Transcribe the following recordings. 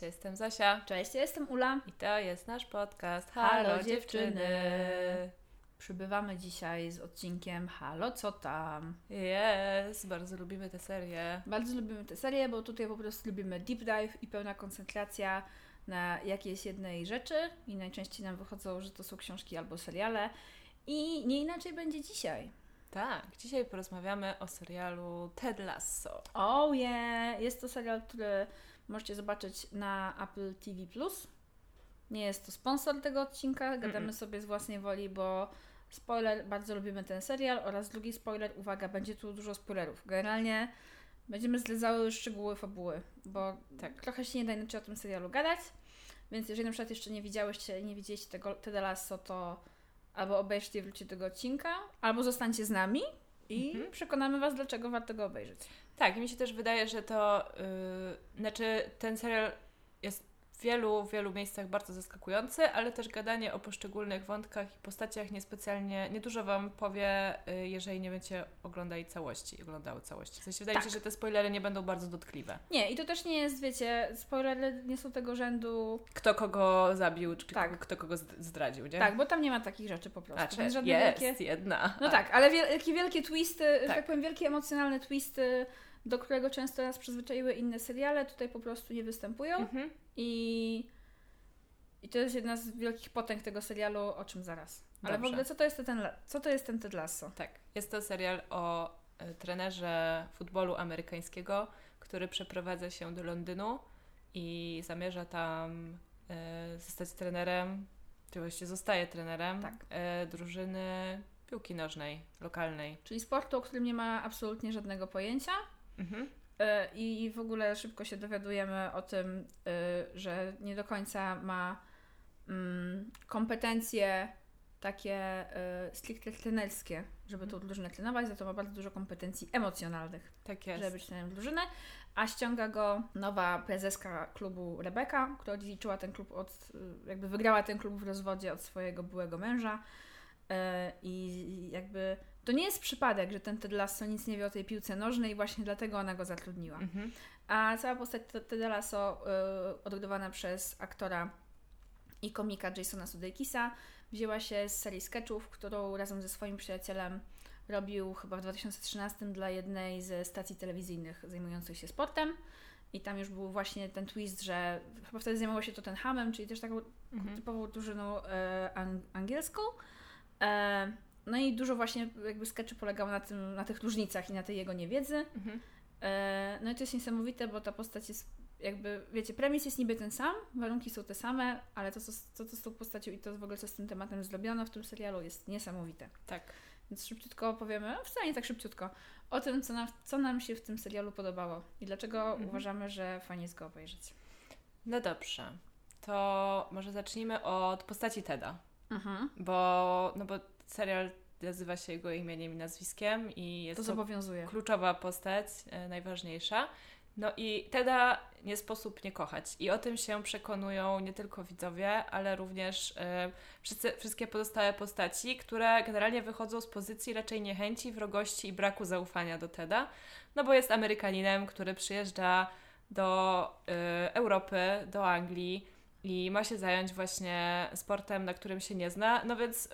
Cześć, jestem Zosia Cześć, ja jestem Ula. i to jest nasz podcast Halo, dziewczyny. Przybywamy dzisiaj z odcinkiem Halo, co tam? Jest, bardzo lubimy tę serię. Bardzo lubimy tę serię, bo tutaj po prostu lubimy deep dive i pełna koncentracja na jakiejś jednej rzeczy i najczęściej nam wychodzą, że to są książki albo seriale i nie inaczej będzie dzisiaj. Tak, dzisiaj porozmawiamy o serialu Ted Lasso. Oh yeah! Jest to serial, który możecie zobaczyć na Apple TV+. Nie jest to sponsor tego odcinka, gadamy Mm-mm. sobie z własnej woli, bo spoiler, bardzo lubimy ten serial oraz drugi spoiler, uwaga, będzie tu dużo spoilerów. Generalnie będziemy zdradzały szczegóły fabuły, bo Tak. trochę się nie da inaczej o tym serialu gadać, więc jeżeli na przykład jeszcze nie widziałyście i nie widzieliście tego Ted Lasso, to albo obejrzcie i wróćcie do tego odcinka, albo zostańcie z nami i Mhm. przekonamy Was, dlaczego warto go obejrzeć. Tak, i mi się też wydaje, że to, yy, znaczy ten serial jest wielu, wielu miejscach bardzo zaskakujący, ale też gadanie o poszczególnych wątkach i postaciach niespecjalnie, niedużo Wam powie, yy, jeżeli nie będziecie oglądali całości, oglądały całości. W sensie wydaje Tak. się, że te spoilery nie będą bardzo dotkliwe. Nie, i to też nie jest, wiecie, spoilery nie są tego rzędu. Kto kogo zabił, czy Tak. kto kogo zd- zdradził, nie? Tak, bo tam nie ma takich rzeczy po prostu. Znaczy, jest wielkie... jedna. No tak, ale wielkie, wielkie twisty, Tak. tak powiem, wielkie emocjonalne twisty, do którego często nas przyzwyczaiły inne seriale, tutaj po prostu nie występują. Mhm. I, I to jest jedna z wielkich potęg tego serialu, o czym zaraz. Ale w ogóle co to jest ten, co to jest ten Ted Lasso? Tak, jest to serial o e, trenerze futbolu amerykańskiego, który przeprowadza się do Londynu i zamierza tam e, zostać trenerem, czy właściwie zostaje trenerem Tak. e, drużyny piłki nożnej, lokalnej. Czyli sportu, o którym nie ma absolutnie żadnego pojęcia. Mhm. E, I w ogóle szybko się dowiadujemy o tym, y, że nie do końca ma mm, kompetencje takie y, stricte trenerskie, żeby tą drużynę trenować, za to ma bardzo dużo kompetencji emocjonalnych, Tak jest. żeby być trenerem drużyny, a ściąga go nowa prezeska klubu Rebeka, która dziedziczyła ten klub od, jakby wygrała ten klub w rozwodzie od swojego byłego męża i jakby to nie jest przypadek, że ten Ted Lasso nic nie wie o tej piłce nożnej i właśnie dlatego ona go zatrudniła. Mhm. A cała postać Te- Teda Lasso, y, odgrywana przez aktora i komika Jasona Sudeikisa, wzięła się z serii sketchów, którą razem ze swoim przyjacielem robił chyba w 2013 dla jednej ze stacji telewizyjnych zajmujących się sportem. I tam już był właśnie ten twist, że chyba wtedy zajmował się to ten hamem, czyli też taką Mhm. typową drużyną e, ang- angielską. E, no i dużo właśnie jakby sketchy polegało na, tym, na tych różnicach i na tej jego niewiedzy. Mhm. E, No i to jest niesamowite, bo ta postać jest jakby, wiecie, premis jest niby ten sam, warunki są te same, ale to, co, to, co z tą postacią i to w ogóle, co z tym tematem zrobiono w tym serialu jest niesamowite. Tak. Więc szybciutko opowiemy, no wcale nie tak szybciutko, o tym, co nam, co nam się w tym serialu podobało i dlaczego Mhm. uważamy, że fajnie jest go obejrzeć. No dobrze. To może zacznijmy od postaci Teda. Mhm. Bo, no bo serial nazywa się jego imieniem i nazwiskiem i jest To to zobowiązuje. kluczowa postać, e, najważniejsza. No i Teda nie sposób nie kochać. I o tym się przekonują nie tylko widzowie, ale również e, wszyscy, wszystkie pozostałe postaci, które generalnie wychodzą z pozycji raczej niechęci, wrogości i braku zaufania do Teda. No bo jest Amerykaninem, który przyjeżdża do e, Europy, do Anglii i ma się zająć właśnie sportem, na którym się nie zna. No więc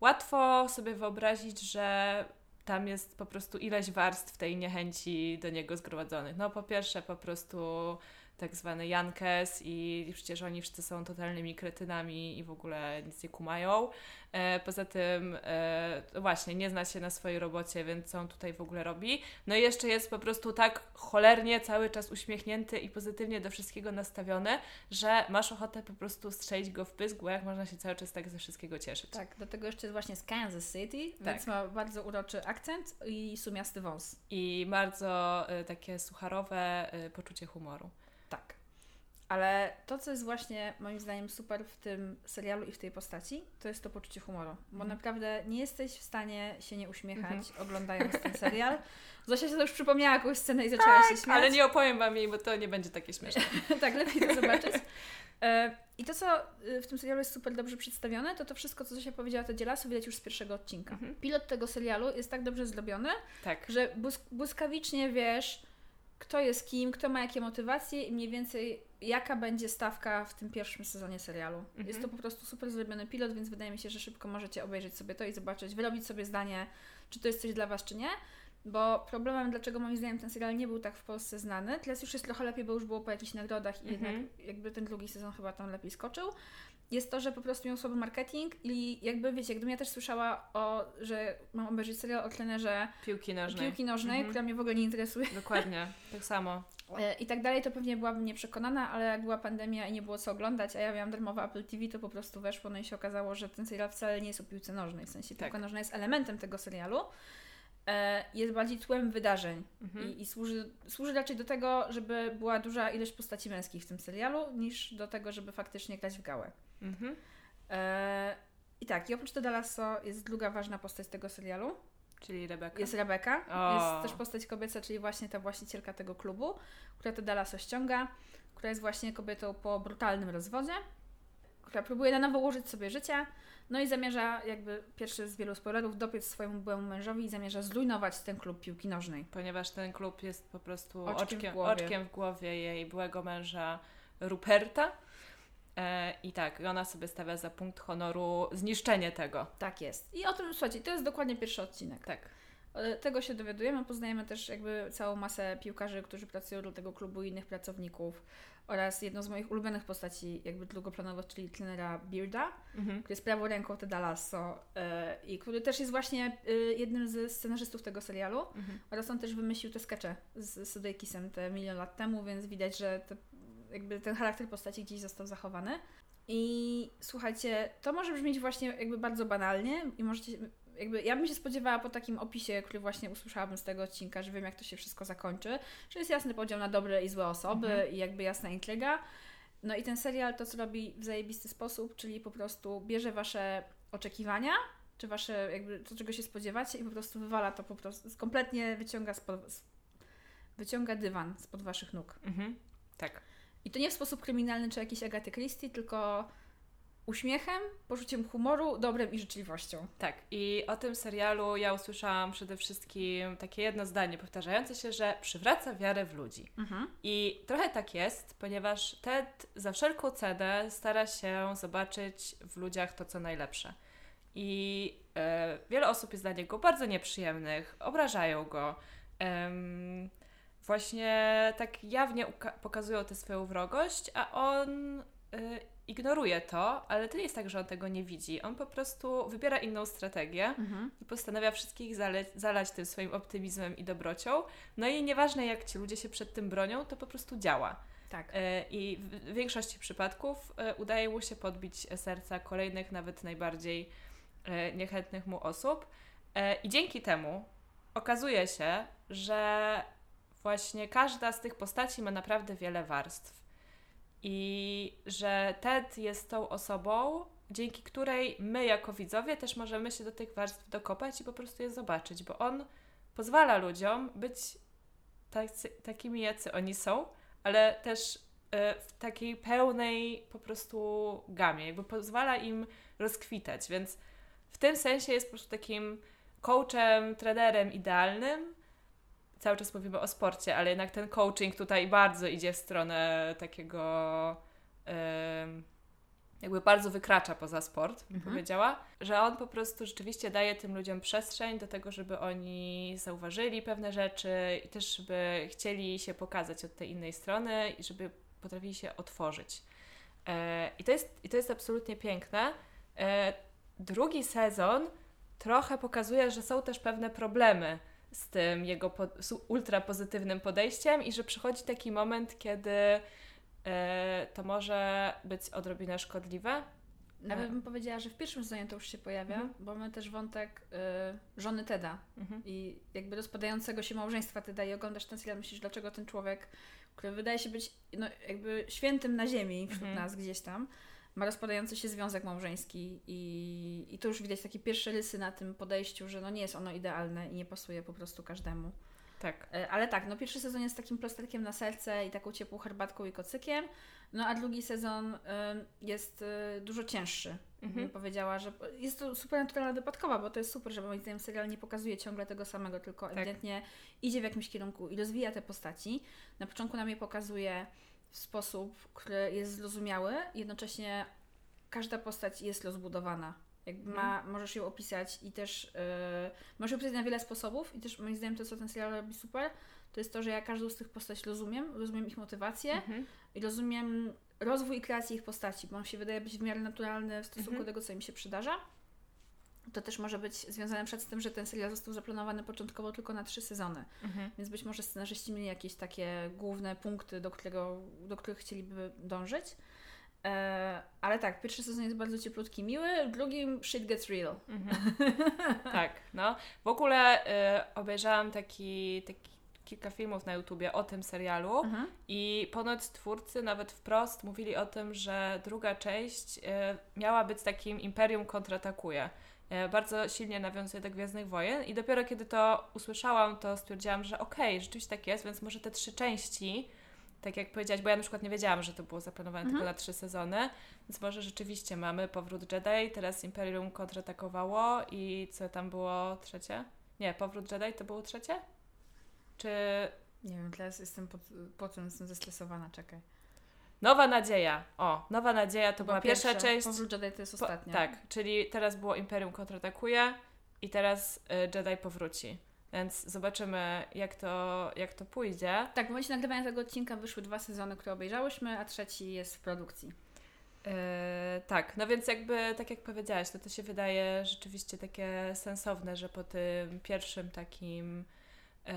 łatwo sobie wyobrazić, że tam jest po prostu ileś warstw tej niechęci do niego zgromadzonych. No po pierwsze po prostu tak zwany Jankes i przecież oni wszyscy są totalnymi kretynami i w ogóle nic nie kumają. E, poza tym e, właśnie nie zna się na swojej robocie, więc co on tutaj w ogóle robi. No i jeszcze jest po prostu tak cholernie cały czas uśmiechnięty i pozytywnie do wszystkiego nastawiony, że masz ochotę po prostu strzelić go w pysk, bo jak można się cały czas tak ze wszystkiego cieszyć. Tak, do tego jeszcze jest właśnie z Kansas City, Tak. więc ma bardzo uroczy akcent i sumiasty wąs. I bardzo e, takie sucharowe e, poczucie humoru. Tak. Ale to, co jest właśnie moim zdaniem super w tym serialu i w tej postaci, to jest to poczucie humoru. Bo Mhm. naprawdę nie jesteś w stanie się nie uśmiechać oglądając ten serial. Zosia się to już przypomniała jakąś scenę i zaczęła się śmiać. Tak, Ale nie opowiem Wam jej, bo to nie będzie takie śmieszne. tak, lepiej to zobaczyć. E, I to, co y, w tym serialu jest super dobrze przedstawione, to to wszystko, co Zosia powiedziała, to dzielasu widać już z pierwszego odcinka. Mhm. Pilot tego serialu jest tak dobrze zrobiony, Tak. że błysk- błyskawicznie wiesz, kto jest kim, kto ma jakie motywacje i mniej więcej jaka będzie stawka w tym pierwszym sezonie serialu. Mhm. Jest to po prostu super zrobiony pilot, więc wydaje mi się, że szybko możecie obejrzeć sobie to i zobaczyć, wyrobić sobie zdanie, czy to jest coś dla Was, czy nie. Bo problemem, dlaczego moim zdaniem ten serial nie był tak w Polsce znany, teraz już jest trochę lepiej, bo już było po jakichś nagrodach i Mhm. jednak jakby ten drugi sezon chyba tam lepiej skoczył, jest to, że po prostu miał słaby marketing i jakby wiecie, gdybym ja też słyszała o, że mam obejrzeć serial o trenerze Piłki nożnej. piłki nożnej, Mhm. która mnie w ogóle nie interesuje Dokładnie, tak samo. e, i tak dalej, to pewnie byłabym nieprzekonana, ale jak była pandemia i nie było co oglądać, a ja miałam darmowe Apple TV, to po prostu weszło, no i się okazało, że ten serial wcale nie jest o piłce nożnej, w sensie Tak. piłka nożna jest elementem tego serialu, e, jest bardziej tłem wydarzeń Mhm. i, i służy, służy raczej do tego, żeby była duża ilość postaci męskich w tym serialu, niż do tego, żeby faktycznie grać w gałę. Mhm. E, I tak, i oprócz Tada Lasso jest druga ważna postać tego serialu, Czyli Rebeka. jest Rebeka, O. jest też postać kobieca, czyli właśnie ta właścicielka tego klubu, która Teda Lasso ściąga, która jest właśnie kobietą po brutalnym rozwodzie, która próbuje na nowo ułożyć sobie życie, no i zamierza, jakby pierwszy z wielu spoilerów, dopiec swojemu byłemu mężowi i zamierza zrujnować ten klub piłki nożnej. Ponieważ ten klub jest po prostu Oczkiem oczkiem, w głowie. oczkiem w głowie jej byłego męża Ruperta. E, I tak, i ona sobie stawia za punkt honoru zniszczenie tego. Tak jest. I o tym, słuchajcie, to jest dokładnie pierwszy odcinek. Tak. E, Tego się dowiadujemy, poznajemy też jakby całą masę piłkarzy, którzy pracują dla tego klubu i innych pracowników oraz jedną z moich ulubionych postaci jakby drugoplanowych, czyli trenera Bearda, Mhm. który jest prawą ręką Teda Lasso e, i który też jest właśnie e, jednym ze scenarzystów tego serialu Mhm. oraz on też wymyślił te skecze z Sudeikisem te milion lat temu, więc widać, że te, jakby ten charakter postaci gdzieś został zachowany. I słuchajcie, to może brzmieć właśnie jakby bardzo banalnie i możecie, jakby ja bym się spodziewała po takim opisie, który właśnie usłyszałabym z tego odcinka, że wiem jak to się wszystko zakończy, że jest jasny podział na dobre i złe osoby Mhm. i jakby jasna intryga. No i ten serial to, co robi w zajebisty sposób, czyli po prostu bierze Wasze oczekiwania, czy Wasze jakby to, czego się spodziewacie i po prostu wywala to po prostu, kompletnie wyciąga, spod, wyciąga dywan spod Waszych nóg. Mhm. Tak. I to nie w sposób kryminalny czy jakiś Agaty Christie, tylko uśmiechem, poczuciem humoru, dobrem i życzliwością. Tak, i o tym serialu ja usłyszałam przede wszystkim takie jedno zdanie powtarzające się, że przywraca wiarę w ludzi. I trochę tak jest, ponieważ Ted za wszelką cenę stara się zobaczyć w ludziach to, co najlepsze. I e, wiele osób jest dla niego bardzo nieprzyjemnych, obrażają go. Właśnie tak jawnie pokazują tę swoją wrogość, a on e, ignoruje to, ale to nie jest tak, że on tego nie widzi. On po prostu wybiera inną strategię i postanawia wszystkich zale- zalać tym swoim optymizmem i dobrocią. No i nieważne jak ci ludzie się przed tym bronią, to po prostu działa. Tak. E, I w większości przypadków e, udaje mu się podbić serca kolejnych, nawet najbardziej e, niechętnych mu osób. I dzięki temu okazuje się, że właśnie każda z tych postaci ma naprawdę wiele warstw. I że Ted jest tą osobą, dzięki której my jako widzowie też możemy się do tych warstw dokopać i po prostu je zobaczyć, bo on pozwala ludziom być tacy, takimi, jacy oni są, ale też e, w takiej pełnej po prostu gamie, jakby pozwala im rozkwitać, więc w tym sensie jest po prostu takim coachem, trenerem idealnym. Cały czas mówimy o sporcie, ale jednak ten coaching tutaj bardzo idzie w stronę takiego jakby bardzo wykracza poza sport, bym Mhm. powiedziała, że on po prostu rzeczywiście daje tym ludziom przestrzeń do tego, żeby oni zauważyli pewne rzeczy i też żeby chcieli się pokazać od tej innej strony i żeby potrafili się otworzyć. E, I to jest, i to jest absolutnie piękne. E, drugi sezon trochę pokazuje, że są też pewne problemy z tym jego po, z ultra pozytywnym podejściem i że przychodzi taki moment, kiedy e, to może być odrobinę szkodliwe. Nawet bym powiedziała, że w pierwszym sezonie to już się pojawia, Mhm. bo mamy też wątek y, żony Teda Mhm. i jakby rozpadającego się małżeństwa Teda i oglądasz ten serial, myślisz, dlaczego ten człowiek, który wydaje się być no, jakby świętym na ziemi wśród Mhm. nas gdzieś tam, ma rozpadający się związek małżeński i, i to już widać takie pierwsze rysy na tym podejściu, że no nie jest ono idealne i nie pasuje po prostu każdemu. Tak. E, Ale tak, no pierwszy sezon jest takim plasterkiem na serce i taką ciepłą herbatką i kocykiem, no a drugi sezon y, jest y, dużo cięższy. Mhm. Powiedziała, że jest to supernaturalna wypadkowa, bo to jest super, że moim zdaniem serial nie pokazuje ciągle tego samego, tylko Tak. ewidentnie idzie w jakimś kierunku i rozwija te postaci. Na początku nam je pokazuje w sposób, który jest zrozumiały, jednocześnie każda postać jest rozbudowana. Jakby ma, możesz ją opisać i też yy, możesz ją opisać na wiele sposobów i też moim zdaniem to, co ten serial robi super, to jest to, że ja każdą z tych postaci rozumiem, rozumiem ich motywację Mhm. i rozumiem rozwój i kreację ich postaci, bo on się wydaje być w miarę naturalny w stosunku Mhm. do tego, co im się przydarza. To też może być związane przed tym, że ten serial został zaplanowany początkowo tylko na trzy sezony, Mhm. więc być może scenarzyści mieli jakieś takie główne punkty, do, którego, do których chcieliby dążyć. E, ale tak, pierwszy sezon jest bardzo cieplutki, miły, w drugim shit gets real. Mhm. tak, no. W ogóle y, obejrzałam taki, taki kilka filmów na YouTubie o tym serialu Mhm. i ponoć twórcy nawet wprost mówili o tym, że druga część y, miała być takim Imperium kontratakuje. Y, bardzo silnie nawiązuje do Gwiezdnych Wojen i dopiero kiedy to usłyszałam, to stwierdziłam, że okej, rzeczywiście tak jest, więc może te trzy części, tak jak powiedziałaś, bo ja na przykład nie wiedziałam, że to było zaplanowane Mhm. tylko na trzy sezony, więc może rzeczywiście mamy powrót Jedi, teraz Imperium kontratakowało i co tam było trzecie? Nie, powrót Jedi to było trzecie? Czy Nie wiem, teraz jestem pod, po tym jestem zestresowana, czekaj. Nowa Nadzieja? O, Nowa Nadzieja to była pierwsza część. Powrót Jedi to jest Po- ostatnia. tak, czyli teraz było Imperium kontratakuje i teraz y, Jedi powróci. Więc zobaczymy, jak to, jak to pójdzie. Tak, w momencie nagrywania tego odcinka wyszły dwa sezony, które obejrzałyśmy, a trzeci jest w produkcji. Yy, tak, no więc jakby, tak jak powiedziałaś, to to się wydaje rzeczywiście takie sensowne, że po tym pierwszym takim yy,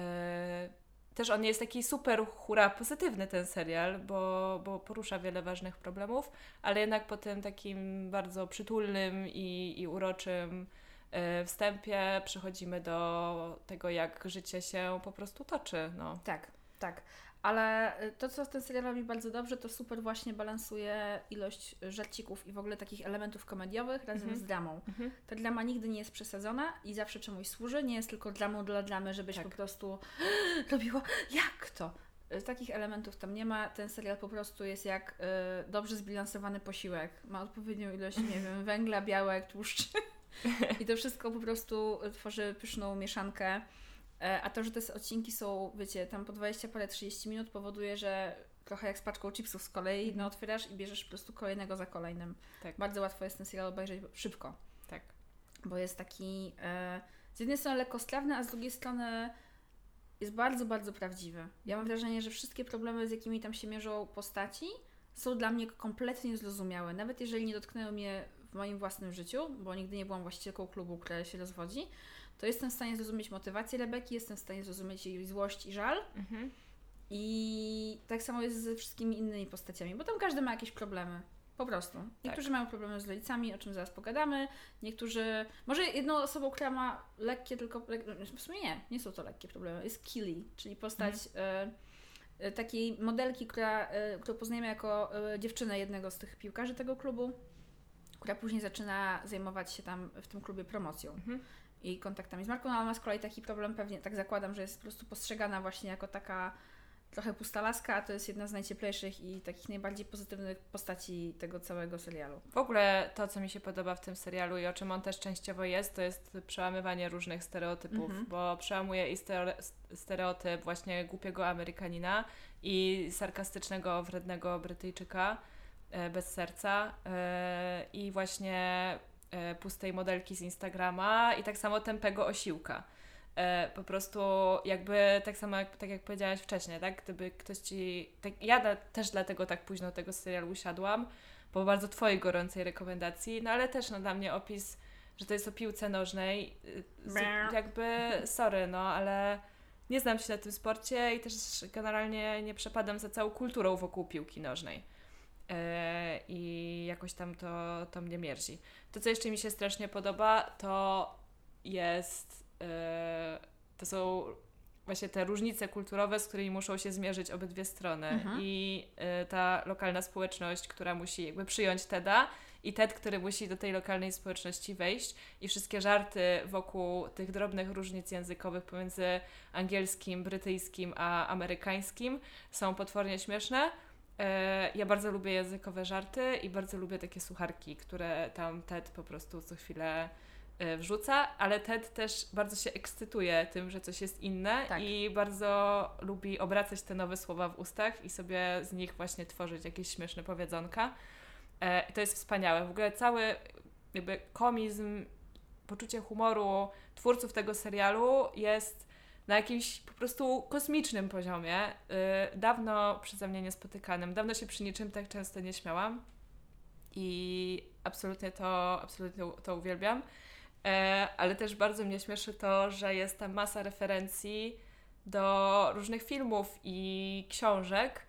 też on jest taki super hura pozytywny ten serial, bo, bo porusza wiele ważnych problemów, ale jednak po tym takim bardzo przytulnym i, i uroczym yy, wstępie przechodzimy do tego, jak życie się po prostu toczy. No. Tak, tak. Ale y, to, co ten serial robi bardzo dobrze, to super właśnie balansuje ilość żarcików i w ogóle takich elementów komediowych razem Mhm. z dramą. Mhm. Ta drama nigdy nie jest przesadzona i zawsze czemuś służy. Nie jest tylko dramą dla dramy, żebyś Tak. po prostu robiła jak to? Y, Takich elementów tam nie ma. Ten serial po prostu jest jak y, dobrze zbilansowany posiłek. Ma odpowiednią ilość, nie wiem, węgla, białek, tłuszczy. I to wszystko po prostu tworzy pyszną mieszankę. E, A to, że te odcinki są, wiecie, tam po 20 parę 30 minut powoduje, że trochę jak z paczką chipsów z kolei, no otwierasz i bierzesz po prostu kolejnego za kolejnym. Tak. Bardzo łatwo jest ten serial obejrzeć szybko, Tak. bo jest taki e, z jednej strony lekko strawny, a z drugiej strony jest bardzo, bardzo prawdziwy. Ja mam wrażenie, że wszystkie problemy, z jakimi tam się mierzą postaci, są dla mnie kompletnie zrozumiałe. Nawet jeżeli nie dotknęły mnie w moim własnym życiu, bo nigdy nie byłam właścicielką klubu, która się rozwodzi, to jestem w stanie zrozumieć motywację Rebeki, jestem w stanie zrozumieć jej złość i żal. Mhm. I tak samo jest ze wszystkimi innymi postaciami, bo tam każdy ma jakieś problemy. Po prostu. Niektórzy mają problemy z rodzicami, o czym zaraz pogadamy. Niektórzy. Może jedną osobą, która ma lekkie tylko. lek- W sumie nie, nie są to lekkie problemy. Jest Killy, czyli postać e, e, takiej modelki, która, e, którą poznajemy jako e, dziewczynę jednego z tych piłkarzy tego klubu, która później zaczyna zajmować się tam w tym klubie promocją Mhm. I kontaktami z marką, no, ale ma z kolei taki problem, pewnie tak zakładam, że jest po prostu postrzegana właśnie jako taka trochę pusta laska, a to jest jedna z najcieplejszych i takich najbardziej pozytywnych postaci tego całego serialu. W ogóle to, co mi się podoba w tym serialu i o czym on też częściowo jest, to jest przełamywanie różnych stereotypów, Mhm. bo przełamuje i stereo- stereotyp właśnie głupiego Amerykanina i sarkastycznego, wrednego Brytyjczyka e, bez serca e, i właśnie pustej modelki z Instagrama i tak samo tępego osiłka. E, po prostu jakby tak samo jak, tak jak powiedziałaś wcześniej, tak? Gdyby ktoś ci... Tak, ja też dlatego tak późno tego serialu usiadłam, po bardzo Twojej gorącej rekomendacji, no ale też no, dla mnie opis, że to jest o piłce nożnej, y, z, jakby sorry, no ale nie znam się na tym sporcie i też generalnie nie przepadam za całą kulturą wokół piłki nożnej. E, I jakoś tam to, to mnie mierzi. To, co jeszcze mi się strasznie podoba, to jest. E, to są właśnie te różnice kulturowe, z którymi muszą się zmierzyć obydwie strony. Mhm. I y, ta lokalna społeczność, która musi jakby przyjąć TEDa i TED, który musi do tej lokalnej społeczności wejść i wszystkie żarty wokół tych drobnych różnic językowych pomiędzy angielskim, brytyjskim a amerykańskim są potwornie śmieszne. E, ja bardzo lubię językowe żarty i bardzo lubię takie sucharki, które tam TED po prostu co chwilę E, wrzuca, ale Ted też bardzo się ekscytuje tym, że coś jest inne tak. i bardzo lubi obracać te nowe słowa w ustach i sobie z nich właśnie tworzyć jakieś śmieszne powiedzonka. E, to jest wspaniałe. W ogóle cały jakby komizm, poczucie humoru twórców tego serialu jest na jakimś po prostu kosmicznym poziomie, e, dawno przeze mnie niespotykanym. Dawno się przy niczym tak często nie śmiałam i absolutnie to, absolutnie to uwielbiam. E, ale też bardzo mnie śmieszy to, że jest tam masa referencji do różnych filmów i książek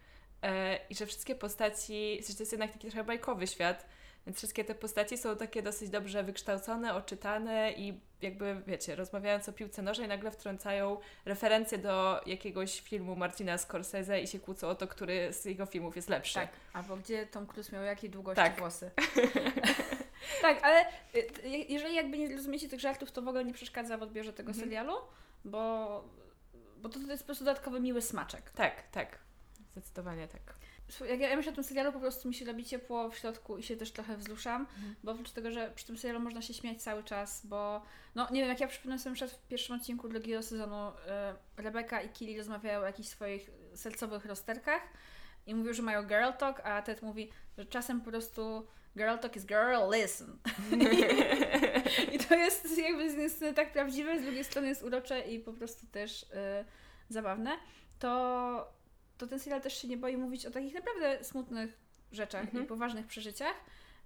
e, i że wszystkie postaci, to jest jednak taki trochę bajkowy świat, więc wszystkie te postaci są takie dosyć dobrze wykształcone, oczytane i jakby, wiecie, rozmawiając o piłce nożnej, nagle wtrącają referencje do jakiegoś filmu Martina Scorsese i się kłócą o to, który z jego filmów jest lepszy. Tak, albo gdzie Tom Cruise miał jakiej długości tak. włosy. tak, ale y, jeżeli jakby nie rozumiecie tych żartów, to w ogóle nie przeszkadza w odbiorze tego mhm. serialu, bo, bo to, to jest po prostu dodatkowy miły smaczek. Tak, tak. Zdecydowanie tak jak ja myślę o tym serialu, po prostu mi się robi ciepło w środku i się też trochę wzruszam, mhm. bo oprócz tego, że przy tym serialu można się śmiać cały czas, bo no nie wiem, jak ja przypomnę sobie przed w pierwszym odcinku drugiego sezonu y, Rebeka i Kili rozmawiają o jakichś swoich sercowych rozterkach i mówią, że mają girl talk, a Ted mówi, że czasem po prostu girl talk is girl, listen. I to jest jakby z jednej strony tak prawdziwe, z drugiej strony jest urocze i po prostu też y, zabawne. To to ten serial też się nie boi mówić o takich naprawdę smutnych rzeczach mhm. i poważnych przeżyciach,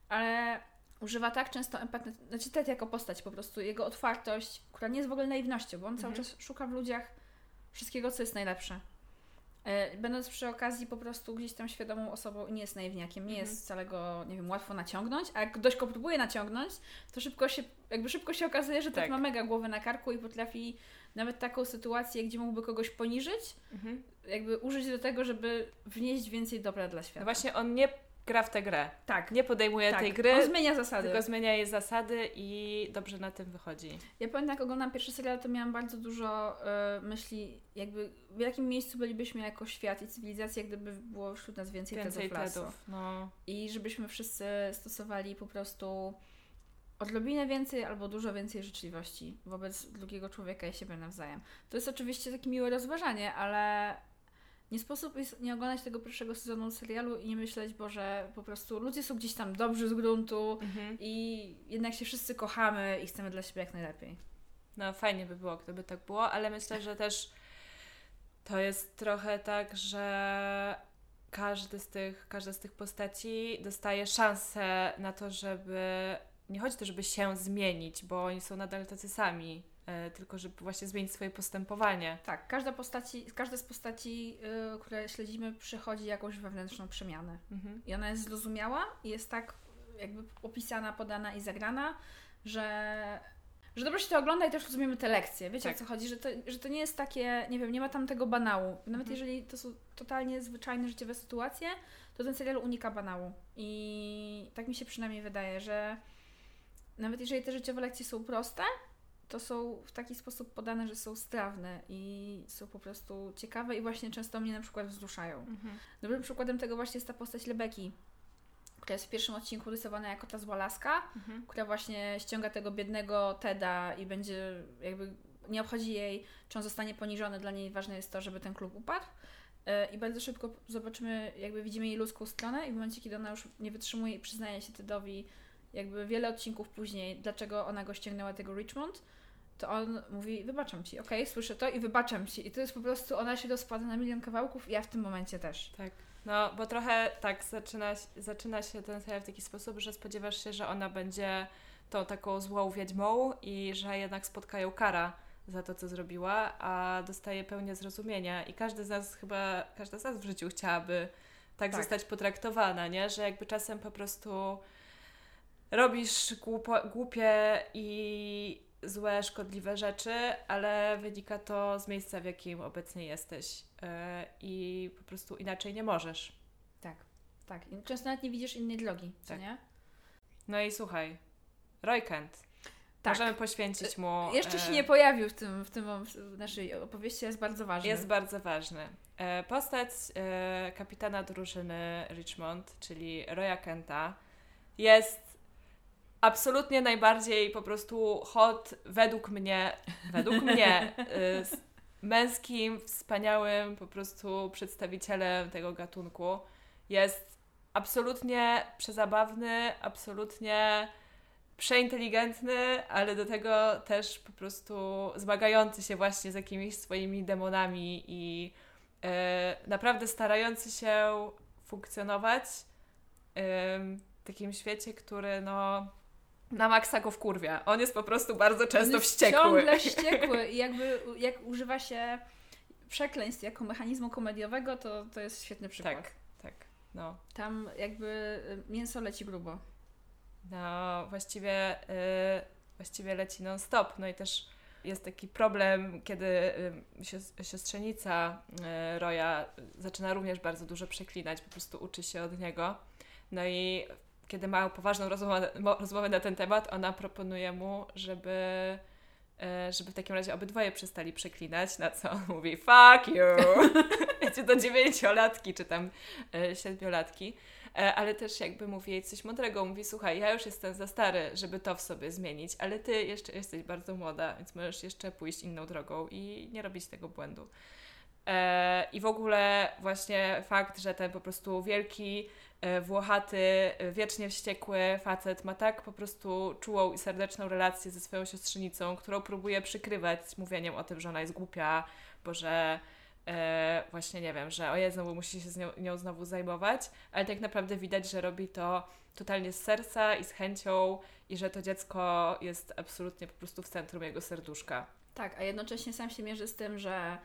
ale używa tak często empatii, znaczy Ted jako postać po prostu, jego otwartość, która nie jest w ogóle naiwnością, bo on mhm. cały czas szuka w ludziach wszystkiego, co jest najlepsze. E, będąc przy okazji po prostu gdzieś tam świadomą osobą i nie jest naiwniakiem, nie mhm. jest wcale go, nie wiem, łatwo naciągnąć, a jak ktoś go próbuje naciągnąć, to szybko się, jakby szybko się okazuje, że tak ma mega głowę na karku i potrafi nawet taką sytuację, gdzie mógłby kogoś poniżyć, mhm. Jakby użyć do tego, żeby wnieść więcej dobra dla świata. No właśnie on nie gra w tę grę. Tak. Nie podejmuje tak. tej gry. On zmienia zasady. Tylko zmienia jej zasady i dobrze na tym wychodzi. Ja pamiętam, jak oglądam pierwszy serial, to miałam bardzo dużo y, myśli, jakby w jakim miejscu bylibyśmy jako świat i cywilizacja, gdyby było wśród nas więcej, więcej tedów, tedów no. I żebyśmy wszyscy stosowali po prostu odrobinę więcej albo dużo więcej życzliwości wobec drugiego człowieka i siebie nawzajem. To jest oczywiście takie miłe rozważanie, ale nie sposób nie oglądać tego pierwszego sezonu serialu i nie myśleć, bo że po prostu ludzie są gdzieś tam dobrzy z gruntu mhm. i jednak się wszyscy kochamy i chcemy dla siebie jak najlepiej. No fajnie by było, gdyby tak było, ale myślę, że też to jest trochę tak, że każdy z tych, każda z tych postaci dostaje szansę na to, żeby nie chodzi o to, żeby się zmienić, bo oni są nadal tacy sami, tylko żeby właśnie zmienić swoje postępowanie. Tak, każda, postaci, każda z postaci, y, które śledzimy, przechodzi jakąś wewnętrzną przemianę. Mhm. I ona jest zrozumiała i jest tak jakby opisana, podana i zagrana, że że dobrze się to ogląda i też rozumiemy te lekcje. Wiecie tak. o co chodzi? Że to, że to nie jest takie, nie wiem, nie ma tam tego banału. Nawet mhm. jeżeli to są totalnie zwyczajne życiowe sytuacje, to ten serial unika banału. I tak mi się przynajmniej wydaje, że nawet jeżeli te życiowe lekcje są proste, to są w taki sposób podane, że są strawne i są po prostu ciekawe i właśnie często mnie na przykład wzruszają. Mhm. Dobrym przykładem tego właśnie jest ta postać Lebeki, która jest w pierwszym odcinku rysowana jako ta zła laska, mhm. która właśnie ściąga tego biednego Teda i będzie jakby nie obchodzi jej, czy on zostanie poniżony, dla niej ważne jest to, żeby ten klub upadł. E, I bardzo szybko zobaczymy, jakby widzimy jej ludzką stronę i w momencie, kiedy ona już nie wytrzymuje i przyznaje się Tedowi, jakby wiele odcinków później, dlaczego ona go ściągnęła tego Richmond, to on mówi, wybaczam ci, okej, słyszę to i wybaczam ci. I to jest po prostu, ona się rozpada na milion kawałków i ja w tym momencie też. Tak. No, bo trochę tak zaczyna, zaczyna się ten serial w taki sposób, że spodziewasz się, że ona będzie tą taką złą wiedźmą i że jednak spotkają kara za to, co zrobiła, a dostaje pełnię zrozumienia. I każdy z nas chyba, każda z nas w życiu chciałaby tak, Tak. zostać potraktowana, nie? Że jakby czasem po prostu robisz głupo, głupie i złe, szkodliwe rzeczy, ale wynika to z miejsca, w jakim obecnie jesteś. Yy, I po prostu inaczej nie możesz. Tak, tak. I często nawet nie widzisz innej drogi, co Tak. nie? No i słuchaj, Roy Kent. Tak. Możemy poświęcić mu. Jeszcze się e, nie pojawił w tym, w tym w naszej opowieści, jest bardzo ważny. Jest bardzo ważny. E, Postać e, kapitana drużyny Richmond, czyli Roya Kenta, jest absolutnie najbardziej po prostu hot według mnie, według mnie, s- męskim, wspaniałym po prostu przedstawicielem tego gatunku. Jest absolutnie przezabawny, absolutnie przeinteligentny, ale do tego też po prostu zmagający się właśnie z jakimiś swoimi demonami i e, naprawdę starający się funkcjonować em, w takim świecie, który no na maksa go wkurwia. On jest po prostu bardzo często wściekły. Ciągle wściekły i jakby jak używa się przekleństw jako mechanizmu komediowego, to, to jest świetny przykład. tak, tak. No. Tam jakby y, mięso leci grubo. No, właściwie, y, właściwie leci non-stop. No i też jest taki problem, kiedy y, sios- siostrzenica y, Roya zaczyna również bardzo dużo przeklinać, po prostu uczy się od niego. No i kiedy mają poważną rozmowę, mo- rozmowę na ten temat, ona proponuje mu, żeby, y, żeby w takim razie obydwoje przestali przeklinać, na co on mówi fuck you! Wiecie, do dziewięciolatki czy tam y, siedmiolatki. E, ale też jakby mówi jej coś mądrego. Mówi, słuchaj, ja już jestem za stary, żeby to w sobie zmienić, ale ty jeszcze jesteś bardzo młoda, więc możesz jeszcze pójść inną drogą i nie robić tego błędu. E, I w ogóle właśnie fakt, że ten po prostu wielki, e, włochaty, e, wiecznie wściekły facet ma tak po prostu czułą i serdeczną relację ze swoją siostrzenicą, którą próbuje przykrywać mówieniem o tym, że ona jest głupia, bo że e, właśnie nie wiem, że ojej, znowu musi się z nią, nią znowu zajmować, ale tak naprawdę widać, że robi to totalnie z serca i z chęcią i że to dziecko jest absolutnie po prostu w centrum jego serduszka. Tak, a jednocześnie sam się mierzy z tym, że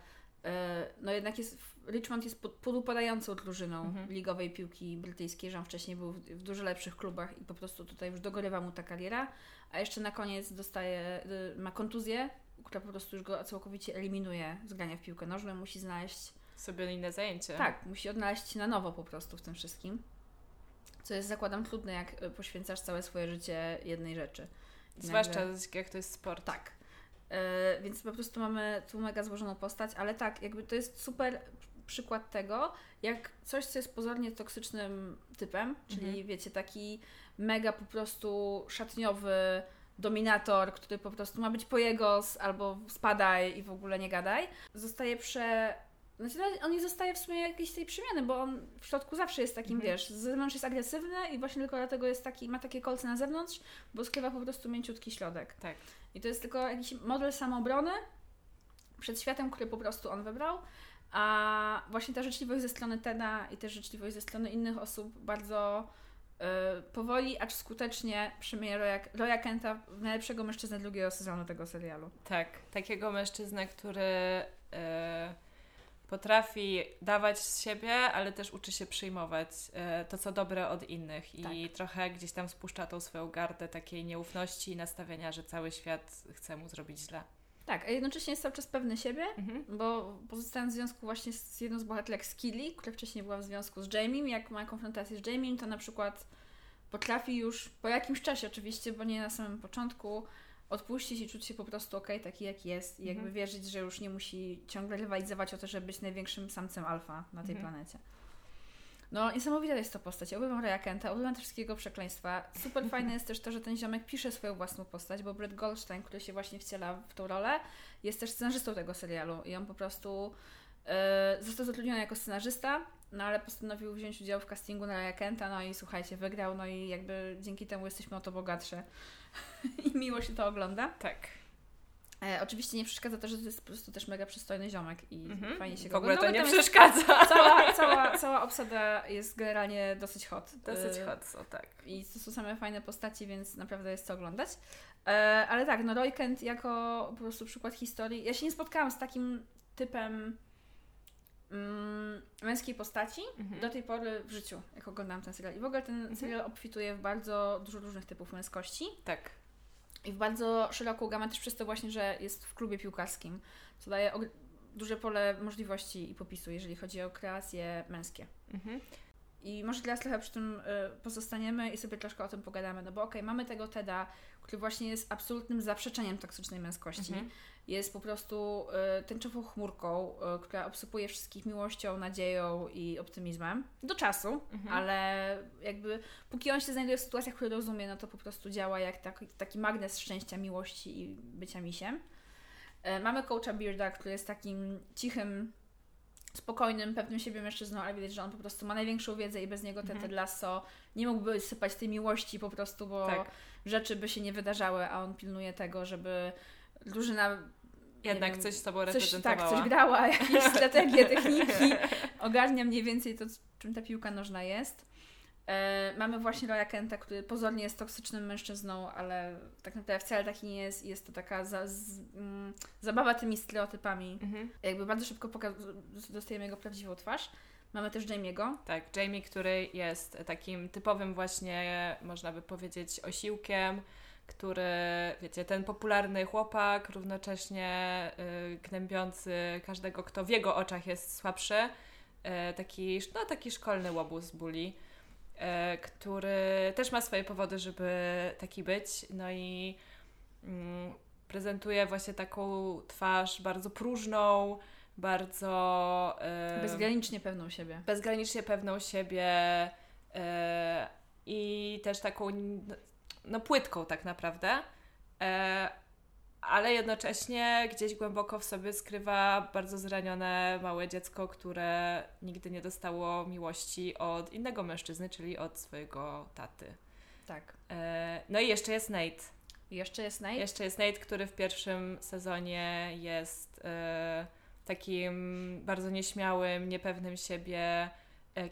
no jednak jest, Richmond jest pod- podupadającą drużyną Mhm. ligowej piłki brytyjskiej, że on wcześniej był w, w dużo lepszych klubach i po prostu tutaj już dogorywa mu ta kariera, a jeszcze na koniec dostaje, y, ma kontuzję, która po prostu już go całkowicie eliminuje z grania w piłkę nożną, musi znaleźć Sobie inne zajęcie. Tak, musi odnaleźć się na nowo po prostu w tym wszystkim. Co jest, zakładam, trudne, jak y, poświęcasz całe swoje życie jednej rzeczy. Zwłaszcza nagle- jak to jest sport. Tak. Y, więc po prostu mamy tu mega złożoną postać, ale tak, jakby to jest super przykład tego, jak coś, co jest pozornie toksycznym typem, czyli Mhm. wiecie, taki mega po prostu szatniowy dominator, który po prostu ma być pojegos albo spadaj i w ogóle nie gadaj, zostaje prze... Znaczy, no, on nie zostaje w sumie jakiejś tej przemiany, bo on w środku zawsze jest takim, Mhm. wiesz, z zewnątrz jest agresywny i właśnie tylko dlatego jest taki, ma takie kolce na zewnątrz, bo skrywa po prostu mięciutki środek. Tak. I to jest tylko jakiś model samoobrony przed światem, który po prostu on wybrał. A właśnie ta życzliwość ze strony Teda i też życzliwość ze strony innych osób bardzo y, powoli, acz skutecznie przemienia Roya, Roya Kenta w najlepszego mężczyznę drugiego sezonu tego serialu. Tak, takiego mężczyznę, który e, potrafi dawać z siebie, ale też uczy się przyjmować e, to, co dobre od innych i trochę gdzieś tam spuszcza tą swoją gardę takiej nieufności i nastawienia, że cały świat chce mu zrobić źle. Tak, a jednocześnie jest cały czas pewny siebie, Mhm. bo pozostając w związku właśnie z jedną z bohaterek z Killy, która wcześniej była w związku z Jamiem, jak ma konfrontację z Jamiem, to na przykład potrafi już po jakimś czasie oczywiście, bo nie na samym początku, odpuścić i czuć się po prostu okej, taki jak jest i jakby Mhm. wierzyć, że już nie musi ciągle rywalizować o to, żeby być największym samcem alfa na tej Mhm. planecie. No, niesamowita jest to postać. Ja uwielbiam Raya Kenta, uwielbiam też wszystkiego przekleństwa. Super fajne jest też to, że ten ziomek pisze swoją własną postać, bo Brett Goldstein, który się właśnie wciela w tą rolę, jest też scenarzystą tego serialu i on po prostu e, został zatrudniony jako scenarzysta, no ale postanowił wziąć udział w castingu na Raya Kenta, no i słuchajcie, wygrał, no i jakby dzięki temu jesteśmy o to bogatsze i miło się to ogląda. Tak. E, oczywiście nie przeszkadza to, że to jest po prostu też mega przystojny ziomek i Mhm. fajnie się W go ogóle to nie przeszkadza. Cała, cała, cała obsada jest generalnie dosyć hot. Dosyć E, hot, są, tak. I to są same fajne postaci, więc naprawdę jest co oglądać. E, ale tak, no Roy Kent jako po prostu przykład historii. Ja się nie spotkałam z takim typem mm, męskiej postaci Mhm. do tej pory w życiu, jak oglądałam ten serial. I w ogóle ten serial obfituje w bardzo dużo różnych typów męskości Tak. i w bardzo szeroką gamę też przez to właśnie, że jest w klubie piłkarskim, co daje duże pole możliwości i popisu, jeżeli chodzi o kreacje męskie. Mhm. I może teraz trochę przy tym y, pozostaniemy i sobie troszkę o tym pogadamy, no bo okej, mamy tego Teda, który właśnie jest absolutnym zaprzeczeniem toksycznej męskości. Mhm. Jest po prostu y, tęczową chmurką, y, która obsypuje wszystkich miłością, nadzieją i optymizmem. Do czasu, Mhm. ale jakby póki on się znajduje w sytuacjach, które rozumie, no to po prostu działa jak taki, taki magnes szczęścia, miłości i bycia misiem. Mamy coacha Bearda, który jest takim cichym, spokojnym, pewnym siebie mężczyzną, ale widać, że on po prostu ma największą wiedzę i bez niego ten Mhm. Lasso nie mógłby sypać tej miłości po prostu, bo Tak. rzeczy by się nie wydarzały, a on pilnuje tego, żeby drużyna Jednak wiem, coś z sobą coś, tak, reprezentowała. coś grała, jakieś strategie, techniki, ogarnia mniej więcej to, czym ta piłka nożna jest. E, mamy właśnie Roya Kenta, który pozornie jest toksycznym mężczyzną, ale tak naprawdę wcale taki nie jest jest to taka za, z, mm, zabawa tymi stereotypami. Mhm. Jakby bardzo szybko dostajemy jego prawdziwą twarz. Mamy też Jamie'ego. Tak, Jamie, który jest takim typowym właśnie, można by powiedzieć, osiłkiem, który, wiecie, ten popularny chłopak, równocześnie y, gnębiący każdego, kto w jego oczach jest słabszy, y, taki, no, taki szkolny łobuz bully, który też ma swoje powody, żeby taki być, no i mm, prezentuje właśnie taką twarz bardzo próżną, bardzo... y, Bezgranicznie pewną siebie. bezgranicznie pewną siebie e, i też taką no, płytką tak naprawdę, e, ale jednocześnie gdzieś głęboko w sobie skrywa bardzo zranione małe dziecko, które nigdy nie dostało miłości od innego mężczyzny, czyli od swojego taty. Tak. E, no i jeszcze jest Nate. Jeszcze jest Nate. Jeszcze jest Nate, który w pierwszym sezonie jest e, takim bardzo nieśmiałym, niepewnym siebie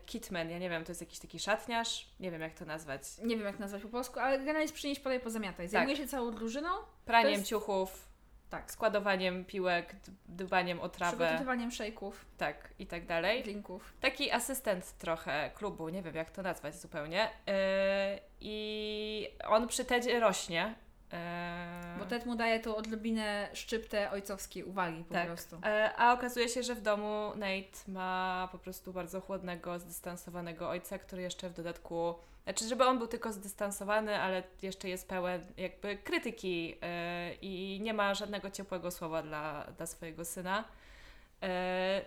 kitman. Ja nie wiem, to jest jakiś taki szatniarz? Nie wiem, jak to nazwać. Nie wiem jak nazwać po polsku, ale generalnie jest przynieść, podaj, pozamiataj. Zajmuje się całą drużyną. Praniem jest- ciuchów, Tak. składowaniem piłek, dbaniem o trawę, Przygotowywaniem szejków, tak i tak dalej. drinków. Taki asystent trochę klubu, nie wiem jak to nazwać zupełnie. E, I on przy Tedzie rośnie. E, Bo Ted mu daje tą odrobinę szczyptę ojcowskiej uwagi po Tak. prostu. E, A okazuje się, że w domu Nate ma po prostu bardzo chłodnego, zdystansowanego ojca, który jeszcze w dodatku. Znaczy, żeby on był tylko zdystansowany, ale jeszcze jest pełen jakby krytyki e, i nie ma żadnego ciepłego słowa dla, dla swojego syna.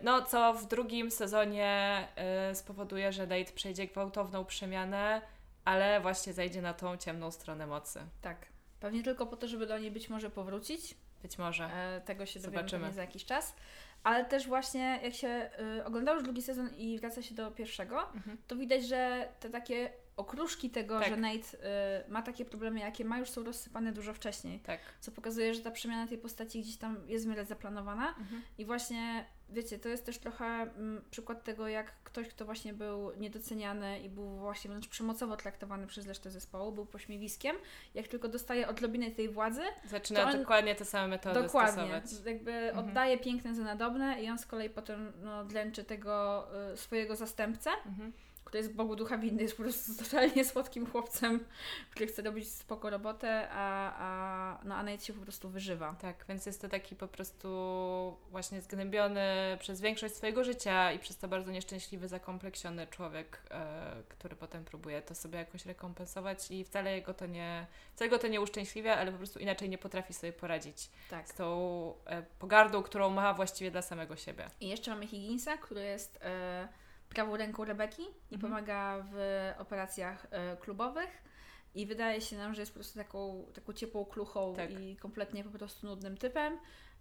No, co w drugim sezonie spowoduje, że Nate przejdzie gwałtowną przemianę, ale właśnie zajdzie na tą ciemną stronę mocy. Tak. Pewnie tylko po to, żeby do niej być może powrócić. Być może. E, tego się dowiemy za jakiś czas. Ale też właśnie jak się y, oglądało już drugi sezon i wraca się do pierwszego, Mhm. to widać, że te takie okruszki tego, Tak. że Nate y, ma takie problemy, jakie ma, już są rozsypane dużo wcześniej. Tak. Co pokazuje, że ta przemiana tej postaci gdzieś tam jest w miarę zaplanowana. Mhm. I właśnie, wiecie, to jest też trochę mm, przykład tego, jak ktoś, kto właśnie był niedoceniany i był właśnie wręcz przemocowo traktowany przez resztę zespołu, był pośmiewiskiem, jak tylko dostaje odrobinę tej władzy, Zaczyna on- dokładnie te same metody dokładnie, stosować. jakby Mhm. oddaje piękne za nadobne i on z kolei potem no, dręczy tego y, swojego zastępcę, Mhm. Który jest Bogu ducha winny, jest po prostu totalnie słodkim chłopcem, który chce robić spoko robotę, a, a, no, a Nate się po prostu wyżywa. Tak, więc jest to taki po prostu właśnie zgnębiony przez większość swojego życia i przez to bardzo nieszczęśliwy, zakompleksiony człowiek, e, który potem próbuje to sobie jakoś rekompensować i wcale jego to nie, wcale go to nie uszczęśliwia, ale po prostu inaczej nie potrafi sobie poradzić Tak. z tą e, pogardą, którą ma właściwie dla samego siebie. I jeszcze mamy Higginsa, który jest e, prawą ręką Rebeki i Mhm. pomaga w operacjach e, klubowych. I wydaje się nam, że jest po prostu taką, taką ciepłą kluchą Tak. i kompletnie po prostu nudnym typem.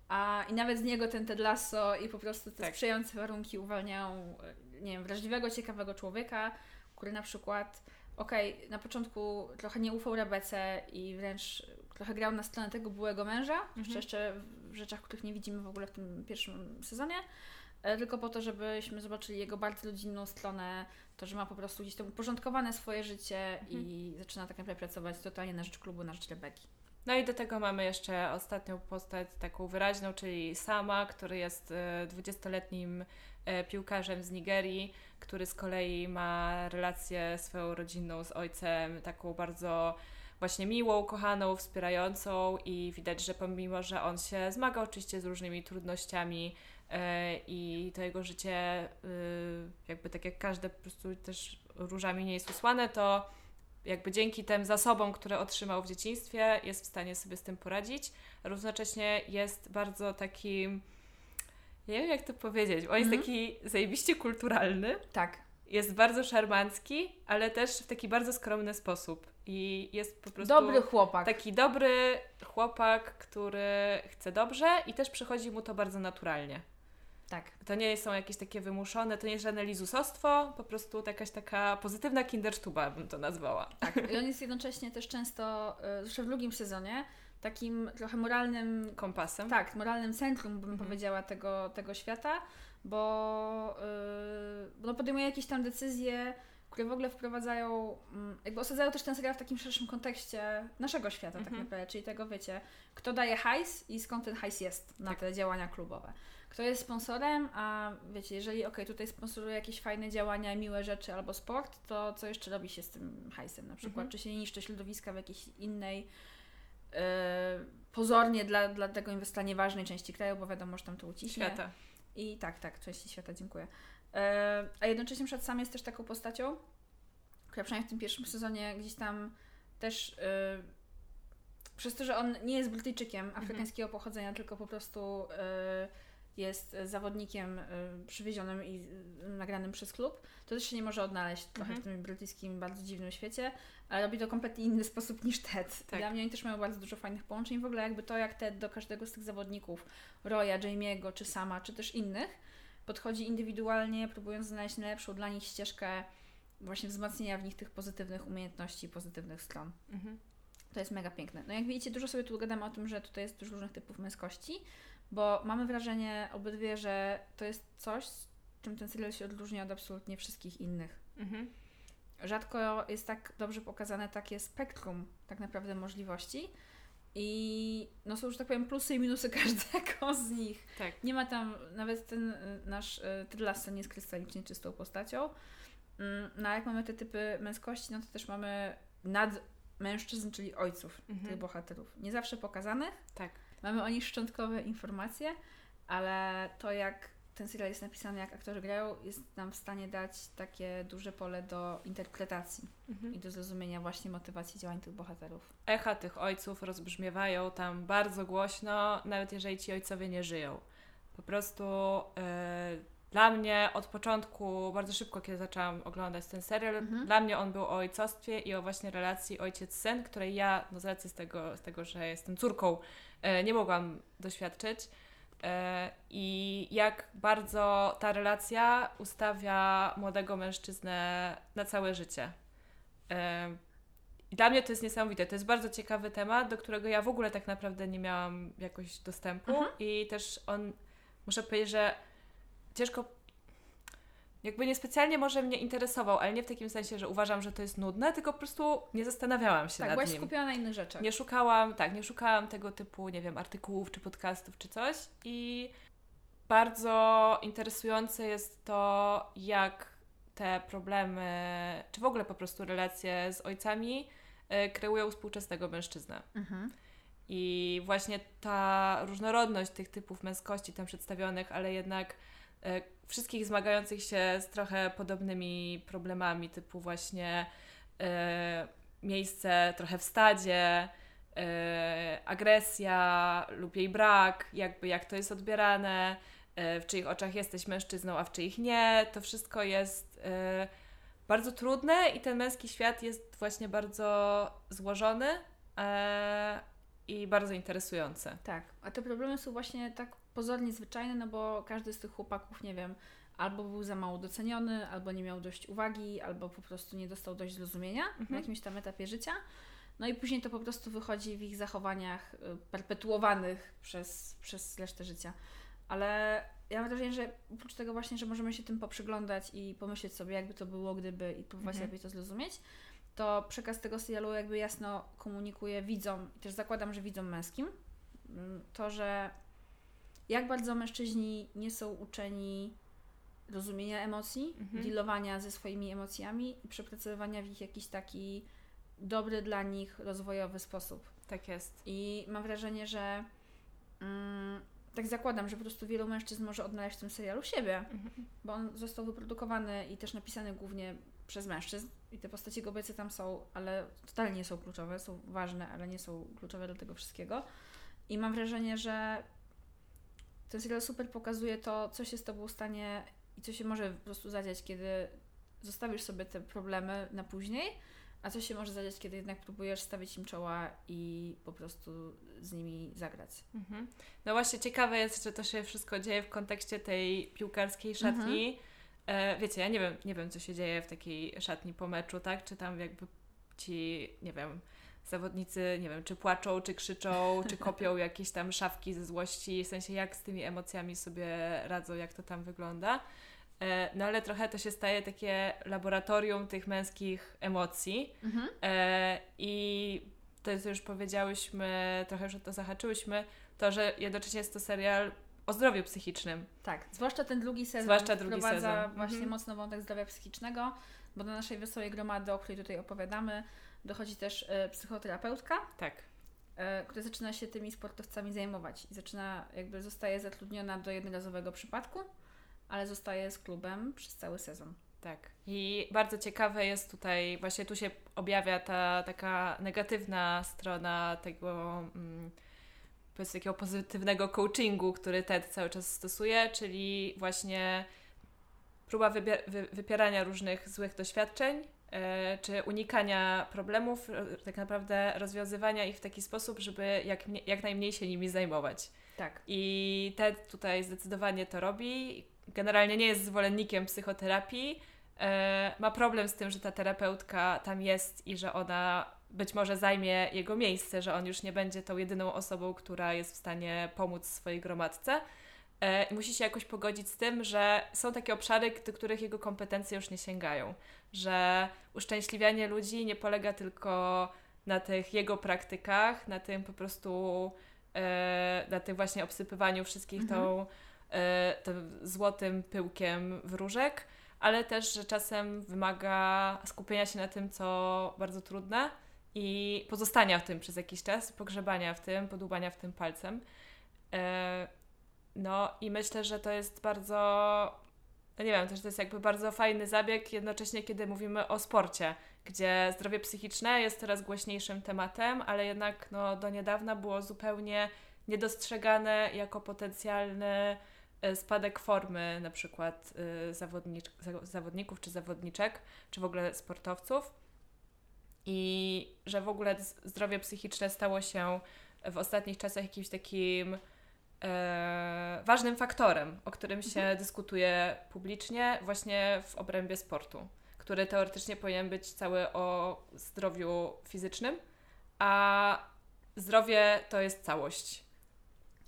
A, I nawet z niego ten Ted Lasso i po prostu te Tak. sprzyjające warunki uwalniają, e, nie wiem, wrażliwego, ciekawego człowieka, który na przykład, okej, na początku trochę nie ufał Rebece i wręcz trochę grał na stronę tego byłego męża, Mhm. jeszcze w rzeczach, których nie widzimy w ogóle w tym pierwszym sezonie, tylko po to, żebyśmy zobaczyli jego bardzo rodzinną stronę, to, że ma po prostu gdzieś tam uporządkowane swoje życie i zaczyna tak naprawdę pracować totalnie na rzecz klubu, na rzecz Rebeki. No i do tego mamy jeszcze ostatnią postać taką wyraźną, czyli Sama, który jest e, 20-letnim e, piłkarzem z Nigerii, który z kolei ma relację swoją rodzinną z ojcem, taką bardzo właśnie miłą, kochaną, wspierającą i widać, że pomimo, że on się zmaga oczywiście z różnymi trudnościami e, i to jego życie y, jakby tak jak każde po prostu też różami nie jest usłane, to jakby dzięki tym zasobom, które otrzymał w dzieciństwie, jest w stanie sobie z tym poradzić. Równocześnie jest bardzo takim, nie wiem jak to powiedzieć, on jest Mhm. taki zajebiście kulturalny, Tak, jest bardzo szarmancki, ale też w taki bardzo skromny sposób. I jest po prostu dobry chłopak. taki dobry chłopak, który chce dobrze i też przychodzi mu to bardzo naturalnie. Tak. To nie są jakieś takie wymuszone, to nie jest żadne lizusostwo, po prostu jakaś taka pozytywna kindersztuba bym to nazwała. Tak, i on jest jednocześnie też często, e, zwłaszcza w drugim sezonie, takim trochę moralnym, Kompasem. tak, moralnym centrum, bym Mhm. powiedziała, tego, tego świata, bo yy, no podejmuje jakieś tam decyzje, które w ogóle wprowadzają, mm, jakby osadzają też ten serial w takim szerszym kontekście naszego świata tak Mhm. naprawdę, czyli tego, wiecie, kto daje hajs i skąd ten hajs jest na Tak. te działania klubowe. Kto jest sponsorem, a wiecie, jeżeli okej, tutaj sponsoruje jakieś fajne działania, miłe rzeczy albo sport, to co jeszcze robi się z tym hajsem na przykład? Mhm. Czy się nie niszczy środowiska w jakiejś innej, e, pozornie dla, dla tego inwestora nieważnej części kraju, bo wiadomo, że tam to uciśnie. Świata. I tak, tak, części świata, dziękuję. E, a jednocześnie przed sam jest też taką postacią, która przynajmniej w tym pierwszym sezonie gdzieś tam też e, przez to, że on nie jest Brytyjczykiem afrykańskiego pochodzenia, tylko po prostu jest zawodnikiem e, przywiezionym i e, nagranym przez klub, to też się nie może odnaleźć trochę Mhm. w tym brytyjskim, bardzo dziwnym świecie, ale robi to kompletnie inny sposób niż Ted. Tak. Dla mnie oni też mają bardzo dużo fajnych połączeń. W ogóle jakby to, jak Ted do każdego z tych zawodników, Roya, Jamie'ego, czy Sama, czy też innych, podchodzi indywidualnie, próbując znaleźć najlepszą dla nich ścieżkę właśnie wzmacnienia w nich tych pozytywnych umiejętności, pozytywnych stron. Mhm. To jest mega piękne. No jak widzicie, dużo sobie tu gadamy o tym, że tutaj jest dużo różnych typów męskości, bo mamy wrażenie obydwie, że to jest coś, z czym ten serial się odróżnia od absolutnie wszystkich innych. Mhm. Rzadko jest tak dobrze pokazane takie spektrum tak naprawdę możliwości i no są, że tak powiem, plusy i minusy każdego z nich. Tak. Nie ma tam, nawet ten y, nasz y, Ted Lasso nie jest krystalicznie czystą postacią. Mm, No a jak mamy te typy męskości, no to też mamy nad mężczyzn, czyli ojców Mhm. tych bohaterów. Nie zawsze pokazanych. Tak. Mamy o nich szczątkowe informacje, ale to jak ten serial jest napisany, jak aktorzy grają, jest nam w stanie dać takie duże pole do interpretacji Mhm. i do zrozumienia właśnie motywacji działań tych bohaterów. Echa tych ojców rozbrzmiewają tam bardzo głośno, nawet jeżeli ci ojcowie nie żyją. Po prostu e, dla mnie od początku, bardzo szybko, kiedy zaczęłam oglądać ten serial, Mhm. dla mnie on był o ojcostwie i o właśnie relacji ojciec-syn, której ja, no z racji z tego, z tego że jestem córką, nie mogłam doświadczyć. E, I jak bardzo ta relacja ustawia młodego mężczyznę na całe życie. E, i dla mnie to jest niesamowite. To jest bardzo ciekawy temat, do którego ja w ogóle tak naprawdę nie miałam jakoś dostępu. Mhm. I też on, muszę powiedzieć, że ciężko. Jakby niespecjalnie może mnie interesował, ale nie w takim sensie, że uważam, że to jest nudne, tylko po prostu nie zastanawiałam się Tak, nad byłaś nim. skupiona na innych rzeczach. Nie szukałam, tak, nie szukałam tego typu, nie wiem, artykułów czy podcastów czy coś. I bardzo interesujące jest to, jak te problemy, czy w ogóle po prostu relacje z ojcami y, kreują współczesnego mężczyznę. Mhm. I właśnie ta różnorodność tych typów męskości tam przedstawionych, ale jednak e, wszystkich zmagających się z trochę podobnymi problemami, typu właśnie e, miejsce trochę w stadzie, e, agresja lub jej brak, jakby jak to jest odbierane, e, w czyich oczach jesteś mężczyzną, a w czyich nie. To wszystko jest bardzo trudne i ten męski świat jest właśnie bardzo złożony. I bardzo interesujące. Tak, a te problemy są właśnie tak pozornie zwyczajne, no bo każdy z tych chłopaków, nie wiem, albo był za mało doceniony, albo nie miał dość uwagi, albo po prostu nie dostał dość zrozumienia na Mhm. jakimś tam etapie życia. No i później to po prostu wychodzi w ich zachowaniach y, perpetuowanych przez, przez resztę życia. Ale ja mam wrażenie, że oprócz tego właśnie, że możemy się tym poprzyglądać i pomyśleć sobie, jakby to było, gdyby i próbować Mhm. lepiej to zrozumieć, to przekaz tego serialu jakby jasno komunikuje widzom, też zakładam, że widzom męskim, mm, to, że jak bardzo mężczyźni nie są uczeni rozumienia emocji, Mhm. dealowania ze swoimi emocjami i przepracowywania w ich jakiś taki dobry dla nich rozwojowy sposób. Tak jest. I mam wrażenie, że mm, tak zakładam, że po prostu wielu mężczyzn może odnaleźć w tym serialu siebie, Mhm. bo on został wyprodukowany i też napisany głównie przez mężczyzn i te postacie kobiece tam są, ale totalnie nie są kluczowe, są ważne, ale nie są kluczowe do tego wszystkiego. I mam wrażenie, że ten serial super pokazuje to, co się z Tobą stanie i co się może po prostu zadziać, kiedy zostawisz sobie te problemy na później, a co się może zadziać, kiedy jednak próbujesz stawić im czoła i po prostu z nimi zagrać. Mhm. No właśnie ciekawe jest, że to się wszystko dzieje w kontekście tej piłkarskiej szatni. E, wiecie, ja nie wiem, nie wiem, co się dzieje w takiej szatni po meczu, tak? Czy tam jakby ci, nie wiem, zawodnicy, nie wiem, czy płaczą, czy krzyczą, czy kopią jakieś tam szafki ze złości, w sensie jak z tymi emocjami sobie radzą, jak to tam wygląda. E, no ale trochę to się staje takie laboratorium tych męskich emocji. E, I to jest już powiedziałyśmy, trochę już o to zahaczyłyśmy, to, że jednocześnie jest to serial o zdrowiu psychicznym. Tak, zwłaszcza ten drugi sezon Zwłaszcza drugi sezon. właśnie Mhm. mocno wątek zdrowia psychicznego, bo do naszej wesołej gromady, o której tutaj opowiadamy, dochodzi też e, psychoterapeutka, Tak. e, która zaczyna się tymi sportowcami zajmować i zaczyna, jakby zostaje zatrudniona do jednorazowego przypadku, ale zostaje z klubem przez cały sezon. Tak. I bardzo ciekawe jest tutaj, właśnie tu się objawia ta taka negatywna strona tego, mm, powiedzmy, takiego pozytywnego coachingu, który TED cały czas stosuje, czyli właśnie próba wypierania różnych złych doświadczeń, czy unikania problemów, ro- tak naprawdę rozwiązywania ich w taki sposób, żeby jak, jak najmniej się nimi zajmować. Tak. I TED tutaj zdecydowanie to robi. Generalnie nie jest zwolennikiem psychoterapii. E, ma problem z tym, że ta terapeutka tam jest i że ona być może zajmie jego miejsce, że on już nie będzie tą jedyną osobą, która jest w stanie pomóc swojej gromadce. E, i musi się jakoś pogodzić z tym, że są takie obszary, do których jego kompetencje już nie sięgają. Że uszczęśliwianie ludzi nie polega tylko na tych jego praktykach, na tym po prostu e, na tym właśnie obsypywaniu wszystkich Mhm. tą, e, tym złotym pyłkiem wróżek, ale też, że czasem wymaga skupienia się na tym, co bardzo trudne i pozostania w tym przez jakiś czas, pogrzebania w tym, podłubania w tym palcem. No i myślę, że to jest bardzo, no nie wiem, też to jest jakby bardzo fajny zabieg, jednocześnie kiedy mówimy o sporcie, gdzie zdrowie psychiczne jest coraz głośniejszym tematem, ale jednak no, do niedawna było zupełnie niedostrzegane jako potencjalny e, spadek formy na przykład e, zawodnicz- za- zawodników czy zawodniczek, czy w ogóle sportowców. I że w ogóle zdrowie psychiczne stało się w ostatnich czasach jakimś takim e, ważnym faktorem, o którym się dyskutuje publicznie właśnie w obrębie sportu, który teoretycznie powinien być cały o zdrowiu fizycznym, a zdrowie to jest całość.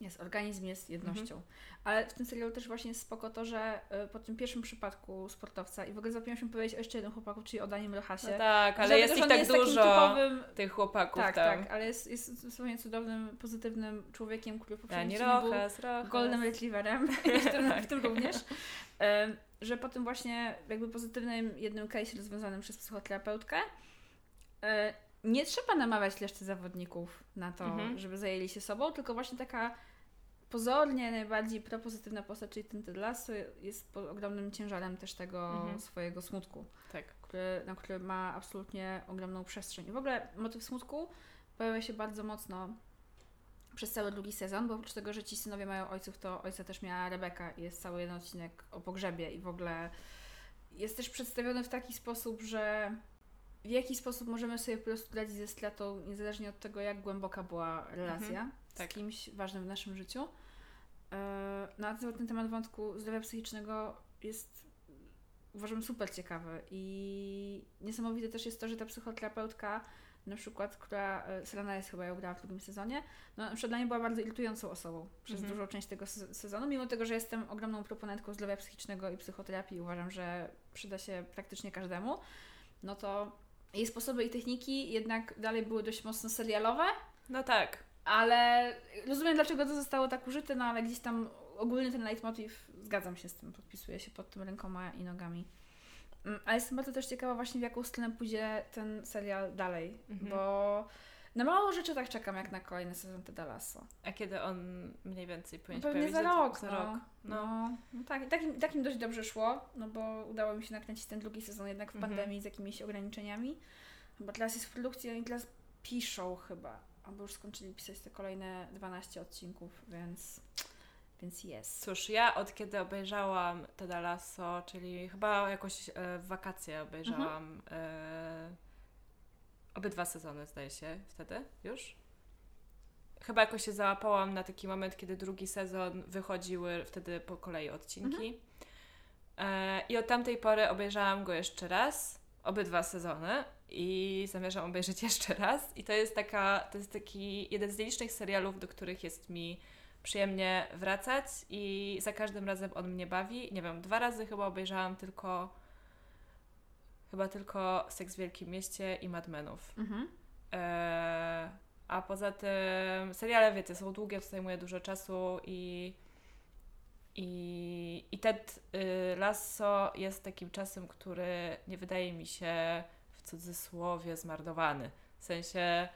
Jest, organizm jest jednością. Mhm. Ale w tym serialu też właśnie jest spoko to, że y, po tym pierwszym przypadku sportowca i w ogóle zapomniałam się powiedzieć o jeszcze jednym chłopaku, czyli o Danim Rochasie. No tak, ale jest ich tak jest dużo, Typowym, tych chłopaków tak, tam. tak, ale jest, jest zupełnie cudownym, pozytywnym człowiekiem, który po Dani prostu był Rojas. Golden Retrieverem, w tym, Tak. również. Że po tym właśnie jakby pozytywnym jednym case rozwiązanym przez psychoterapeutkę e, nie trzeba namawiać reszty zawodników na to, Mhm. żeby zajęli się sobą, tylko właśnie taka pozornie najbardziej propozytywna postać, czyli ten Ted Lasso jest pod ogromnym ciężarem też tego Mhm. swojego smutku, Tak. który, na który ma absolutnie ogromną przestrzeń. I w ogóle motyw smutku pojawia się bardzo mocno przez cały drugi sezon, bo oprócz tego, że ci synowie mają ojców, to ojca też miała Rebeka i jest cały jeden odcinek o pogrzebie i w ogóle jest też przedstawiony w taki sposób, że w jaki sposób możemy sobie po prostu radzić ze stratą, niezależnie od tego, jak głęboka była relacja tak. z kimś ważnym w naszym życiu. E, No a cały ten temat wątku zdrowia psychicznego jest uważam super ciekawy i niesamowite też jest to, że ta psychoterapeutka na przykład, która, e, Selena jest chyba ją grała w drugim sezonie, no na przykład dla mnie była bardzo irytującą osobą przez Mhm. dużą część tego se- sezonu, mimo tego, że jestem ogromną proponentką zdrowia psychicznego i psychoterapii, uważam, że przyda się praktycznie każdemu, no to jej sposoby i techniki jednak dalej były dość mocno serialowe, No tak. Ale rozumiem, dlaczego to zostało tak użyte, no ale gdzieś tam ogólny ten leitmotiv, zgadzam się z tym, podpisuję się pod tym rękoma i nogami. Mm, A jestem bardzo też ciekawa właśnie, w jaką stronę pójdzie ten serial dalej, Mhm. bo na mało rzeczy tak czekam, jak na kolejny sezon Ted Lasso. A kiedy on mniej więcej No powinien się pewnie za rok, Za no. rok. No, No. no tak, i takim, takim dość dobrze szło, no bo udało mi się nakręcić ten drugi sezon jednak w Mhm. pandemii z jakimiś ograniczeniami. Chyba teraz jest w produkcji, oni teraz piszą chyba, albo już skończyli pisać te kolejne 12 odcinków, więc, więc jest. Cóż, ja od kiedy obejrzałam Teda Lasso, czyli chyba jakoś e, w wakacje obejrzałam Mhm. e, obydwa sezony, zdaje się, wtedy już. Chyba jakoś się załapałam na taki moment, kiedy drugi sezon wychodziły wtedy po kolei odcinki. E, I od tamtej pory obejrzałam go jeszcze raz, obydwa sezony i zamierzam obejrzeć jeszcze raz. I to jest taka, to jest taki jeden z nielicznych serialów, do których jest mi przyjemnie wracać i za każdym razem on mnie bawi. Nie wiem, dwa razy chyba obejrzałam tylko chyba tylko Seks w Wielkim Mieście i Mad Menów. Mhm. Eee, a poza tym seriale, wiecie, są długie, to zajmuje dużo czasu i i, i Ted y, Lasso jest takim czasem, który nie wydaje mi się cudzysłowie zmarnowany. W sensie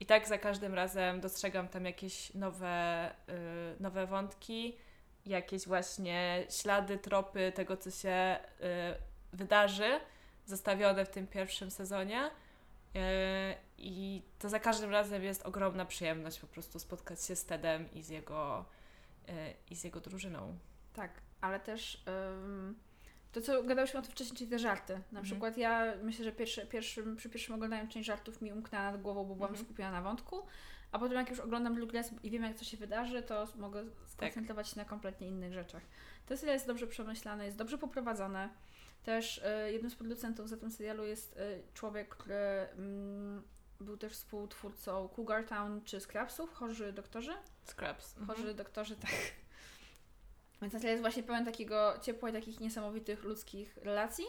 i tak za każdym razem dostrzegam tam jakieś nowe, y, nowe wątki, jakieś właśnie ślady, tropy tego, co się y, wydarzy, zostawione w tym pierwszym sezonie. Y, I to za każdym razem jest ogromna przyjemność po prostu spotkać się z Tedem i z jego, y, i z jego drużyną. Tak, ale też to, co gadałyśmy o tym wcześniej, czyli te żarty. Na Mhm. przykład ja myślę, że pierwszy, pierwszym, przy pierwszym oglądaniu część żartów mi umknęła nad głową, bo byłam Mhm. skupiona na wątku, a potem jak już oglądam drugi raz i wiem, jak co się wydarzy, to mogę skoncentrować się na kompletnie innych rzeczach. To serial jest dobrze przemyślany, jest dobrze poprowadzony. Też y, jednym z producentów za tym serialu jest y, człowiek, który mm, był też współtwórcą Cougar Town czy Scrapsów, chorzy doktorzy. Scraps. Mhm. Chorzy doktorzy, tak. Więc ten serial jest właśnie pełen takiego ciepła i takich niesamowitych ludzkich relacji,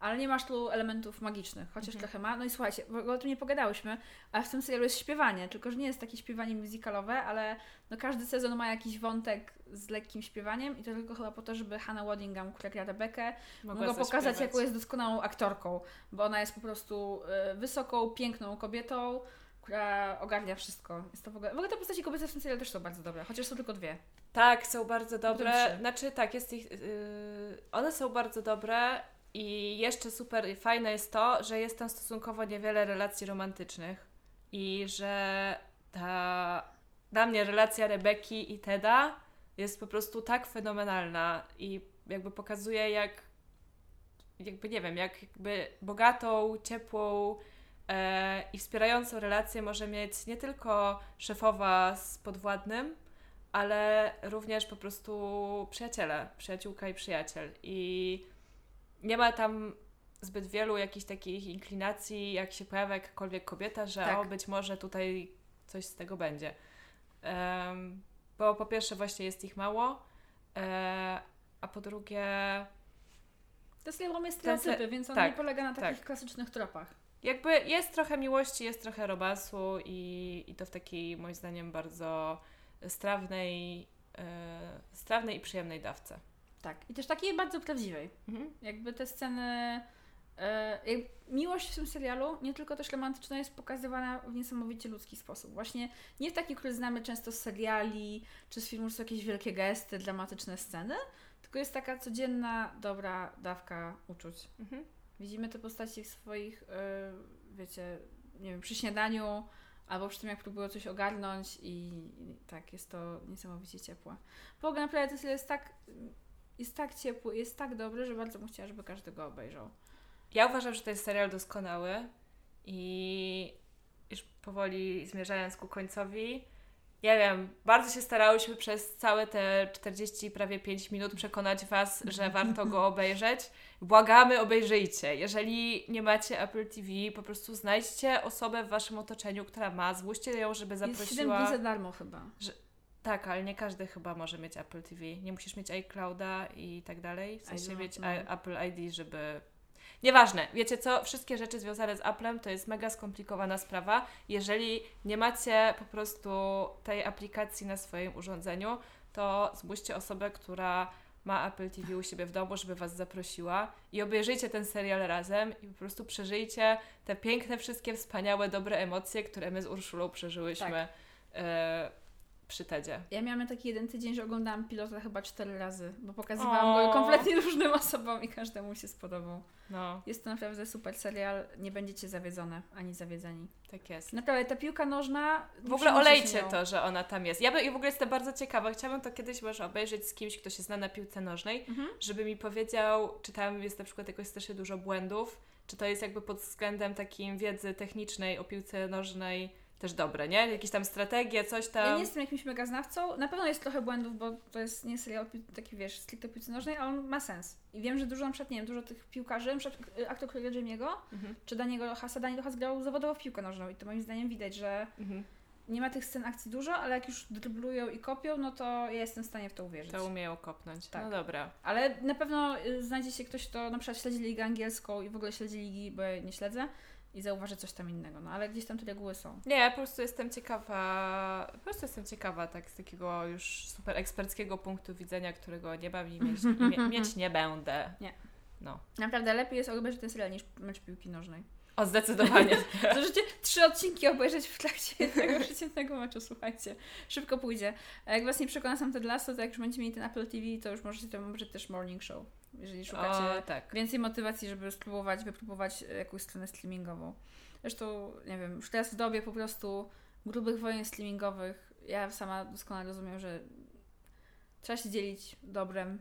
ale nie masz tu elementów magicznych, chociaż Mhm. trochę ma. No i słuchajcie, w ogóle o tym nie pogadałyśmy, ale w tym serialu jest śpiewanie, tylko że nie jest takie śpiewanie musicalowe, ale no każdy sezon ma jakiś wątek z lekkim śpiewaniem i to tylko chyba po to, żeby Hannah Waddingham, która gra Rebekę, mogła pokazać, zaśpiewać. jaką jest doskonałą aktorką, bo ona jest po prostu y, wysoką, piękną kobietą, która ogarnia wszystko. Jest to w ogóle... W ogóle te postaci kobiece w tym serialu też są bardzo dobre, chociaż są tylko dwie. Tak, są bardzo dobre. Znaczy, tak, jest ich. Yy, one są bardzo dobre i jeszcze super fajne jest to, że jest tam stosunkowo niewiele relacji romantycznych i że ta dla mnie relacja Rebeki i Teda jest po prostu tak fenomenalna i jakby pokazuje, jak jakby nie wiem, jak jakby bogatą, ciepłą i wspierającą relację może mieć nie tylko szefowa z podwładnym, ale również po prostu przyjaciele, przyjaciółka i przyjaciel. I nie ma tam zbyt wielu jakichś takich inklinacji, jak się pojawia jakakolwiek kobieta, że Tak. o, być może tutaj coś z tego będzie. Em, bo po pierwsze właśnie jest ich mało, e, a po drugie To Ten se- stereotypy, więc on tak, nie polega na takich tak. klasycznych tropach. Jakby jest trochę miłości, jest trochę romansu i, i to w takiej moim zdaniem bardzo strawnej, e, strawnej i przyjemnej dawce. Tak. I też takiej bardzo prawdziwej. Jakby te sceny... Jak miłość w tym serialu, nie tylko też romantyczna, jest pokazywana w niesamowicie ludzki sposób. Właśnie nie w taki, który znamy często z seriali, czy z filmów, są jakieś wielkie gesty, dramatyczne sceny, tylko jest taka codzienna, dobra dawka uczuć. Mhm. Widzimy te postaci w swoich, y, wiecie, nie wiem, przy śniadaniu albo przy tym, jak próbują coś ogarnąć i, i tak, jest to niesamowicie ciepłe. Naprawdę ten serial jest tak, jest tak ciepły, jest tak dobry, że bardzo bym chciała, żeby każdy go obejrzał. Ja uważam, że to jest serial doskonały i już powoli zmierzając ku końcowi, ja wiem, bardzo się starałyśmy przez całe te 40, prawie 5 minut przekonać Was, że warto go obejrzeć. Błagamy, obejrzyjcie. Jeżeli nie macie Apple TV, po prostu znajdźcie osobę w Waszym otoczeniu, która ma, złóżcie ją, żeby Jest 7 zaprosiła. dni za darmo chyba. Tak, ale nie każdy chyba może mieć Apple TV. Nie musisz mieć iClouda i tak dalej. W sensie mieć no. Apple ID, żeby. Nieważne, wiecie co? Wszystkie rzeczy związane z Applem to jest mega skomplikowana sprawa. Jeżeli nie macie po prostu tej aplikacji na swoim urządzeniu, to zbóżcie osobę, która ma Apple TV u siebie w domu, żeby Was zaprosiła i obejrzyjcie ten serial razem i po prostu przeżyjcie te piękne, wszystkie wspaniałe, dobre emocje, które my z Urszulą przeżyłyśmy Tak. Przy Tedzie. Ja miałam taki jeden tydzień, że oglądałam pilota chyba cztery razy, bo pokazywałam O. go kompletnie różnym osobom i każdemu się spodobał. No, Jest to naprawdę super serial, nie będziecie zawiedzone ani zawiedzeni. tak jest. Naprawdę, ta piłka nożna... W ogóle olejcie to, że ona tam jest. Ja, by, w ogóle jestem bardzo ciekawa. Chciałabym to kiedyś może obejrzeć z kimś, kto się zna na piłce nożnej, Mhm. żeby mi powiedział, czy tam jest na przykład jakoś strasznie dużo błędów, czy to jest jakby pod względem takim wiedzy technicznej o piłce nożnej też dobre, nie? Jakieś tam strategie, coś tam. Ja nie jestem jakimś mega znawcą. Na pewno jest trochę błędów, bo to jest nie serial taki, wiesz, stricte piłce nożnej, ale on ma sens. I wiem, że dużo, na przykład, nie wiem, dużo tych piłkarzy, na przykład y, aktor którego Jamie'ego, Mhm. czy Daniego Rochasa, Dani Rochas grał zawodowo w piłkę nożną i to moim zdaniem widać, że Mhm. nie ma tych scen akcji dużo, ale jak już dryblują i kopią, no to ja jestem w stanie w to uwierzyć. To umieją kopnąć. Tak. No dobra. Ale na pewno y, znajdzie się ktoś, kto na przykład śledzi ligę angielską i w ogóle śledzi ligi, bo ja nie śledzę i zauważy coś tam innego, no ale gdzieś tam te reguły są. Nie, po prostu jestem ciekawa, po prostu jestem ciekawa tak z takiego już super eksperckiego punktu widzenia, którego nie mam i mieć, i mie, mieć nie będę. Nie. No. Naprawdę lepiej jest obejrzeć ten serial niż mecz piłki nożnej. O, zdecydowanie. Możecie trzy odcinki obejrzeć w trakcie jednego przeciętnego meczu, słuchajcie. Szybko pójdzie. A jak Was nie przekona sam Ted Lasso, to jak już będziecie mieli ten Apple TV, to już możecie tam obejrzeć też Morning Show. Jeżeli szukacie o, tak. więcej motywacji, żeby spróbować, wypróbować e, jakąś stronę streamingową. Zresztą, nie wiem, już teraz w dobie po prostu grubych wojen streamingowych, ja sama doskonale rozumiem, że trzeba się dzielić dobrem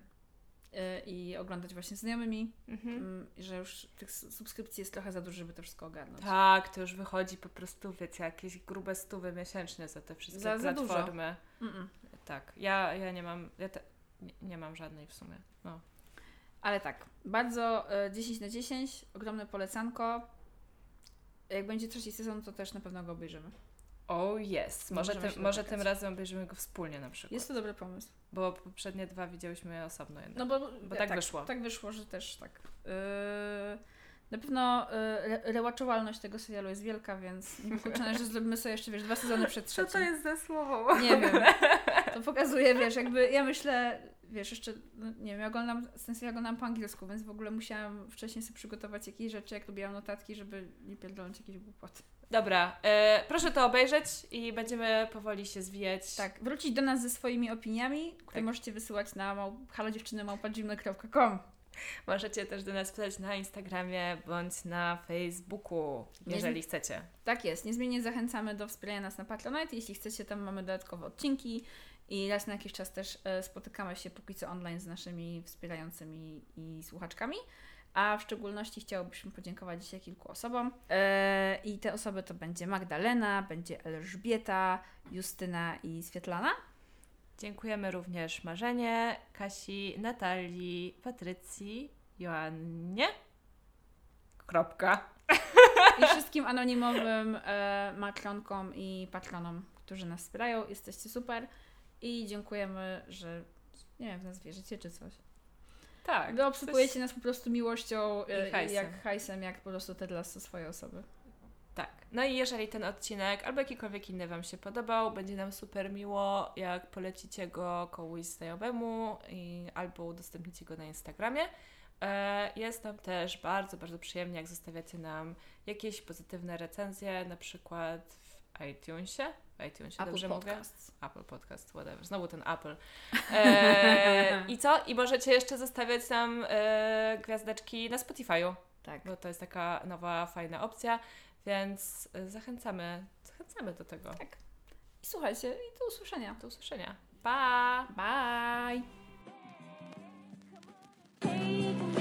i oglądać właśnie z znajomymi, Mhm. mm, że już tych subskrypcji jest trochę za dużo, żeby to wszystko ogarnąć. Tak, to już wychodzi po prostu, wiecie, jakieś grube stówy miesięcznie za te wszystkie Za- za dużo. platformy. Tak, ja, ja nie mam, ja te, nie, nie mam żadnej w sumie. No. Ale tak, bardzo y, 10 na 10, ogromne polecanko. Jak będzie trzeci sezon, to też na pewno go obejrzymy. Oh yes, może, tym, może tym razem obejrzymy go wspólnie na przykład. Jest to dobry pomysł. Bo poprzednie dwa widziałyśmy osobno jednak. No bo, Bo tak wyszło. Tak wyszło, że też tak. Yy, na pewno yy, re- rewatchowalność tego serialu jest wielka, więc wykluczone, że zrobimy sobie jeszcze, wiesz, dwa sezony przed Co to trzecim. jest za słowo? Nie wiem. To pokazuje, wiesz, jakby ja myślę, wiesz, jeszcze, no, nie wiem, ja oglądam, ten serial oglądam po angielsku, więc w ogóle musiałam wcześniej sobie przygotować jakieś rzeczy, jak robiłam notatki, żeby nie pierdolnąć jakiejś głupoty. Dobra, e, proszę to obejrzeć i będziemy powoli się zwijać. Tak, wrócić do nas ze swoimi opiniami, które Tak. możecie wysyłać na mał, halodziewczynymałpa.gmail.com Możecie też do nas pisać na Instagramie bądź na Facebooku, Nie jeżeli chcecie. Tak jest. Niezmiennie zachęcamy do wspierania nas na Patronite. Jeśli chcecie, tam mamy dodatkowe odcinki i raz na jakiś czas też e, spotykamy się póki co online z naszymi wspierającymi i słuchaczkami. A w szczególności chciałobyśmy podziękować dzisiaj kilku osobom. E, I te osoby to będzie Magdalena, będzie Elżbieta, Justyna i Swietlana. Dziękujemy również Marzenie, Kasi, Natalii, Patrycji, Joannie. Kropka. I wszystkim anonimowym e, matronkom i patronom, którzy nas wspierają. Jesteście super. I dziękujemy, że nie wiem, w nas wierzycie czy coś. Tak. Wy obsypujecie nas po prostu miłością e, I hajsem. jak hajsem, jak po prostu Ted Lasso swoje osoby. Tak. No i jeżeli ten odcinek albo jakikolwiek inny Wam się podobał, będzie nam super miło, jak polecicie go komuś znajomemu i, albo udostępnicie go na Instagramie. E, Jest nam też bardzo, bardzo przyjemnie, jak zostawiacie nam jakieś pozytywne recenzje, na przykład w iTunesie iTunes, Apple dobrze Podcasts. mówię? Apple Podcast, whatever. Znowu ten Apple. E, I co? I możecie jeszcze zostawiać nam e, gwiazdeczki na Spotify'u. Tak. Bo to jest taka nowa, fajna opcja, więc e, zachęcamy, zachęcamy do tego. Tak. I słuchajcie, i do usłyszenia. Do usłyszenia. Pa! Bye! Bye.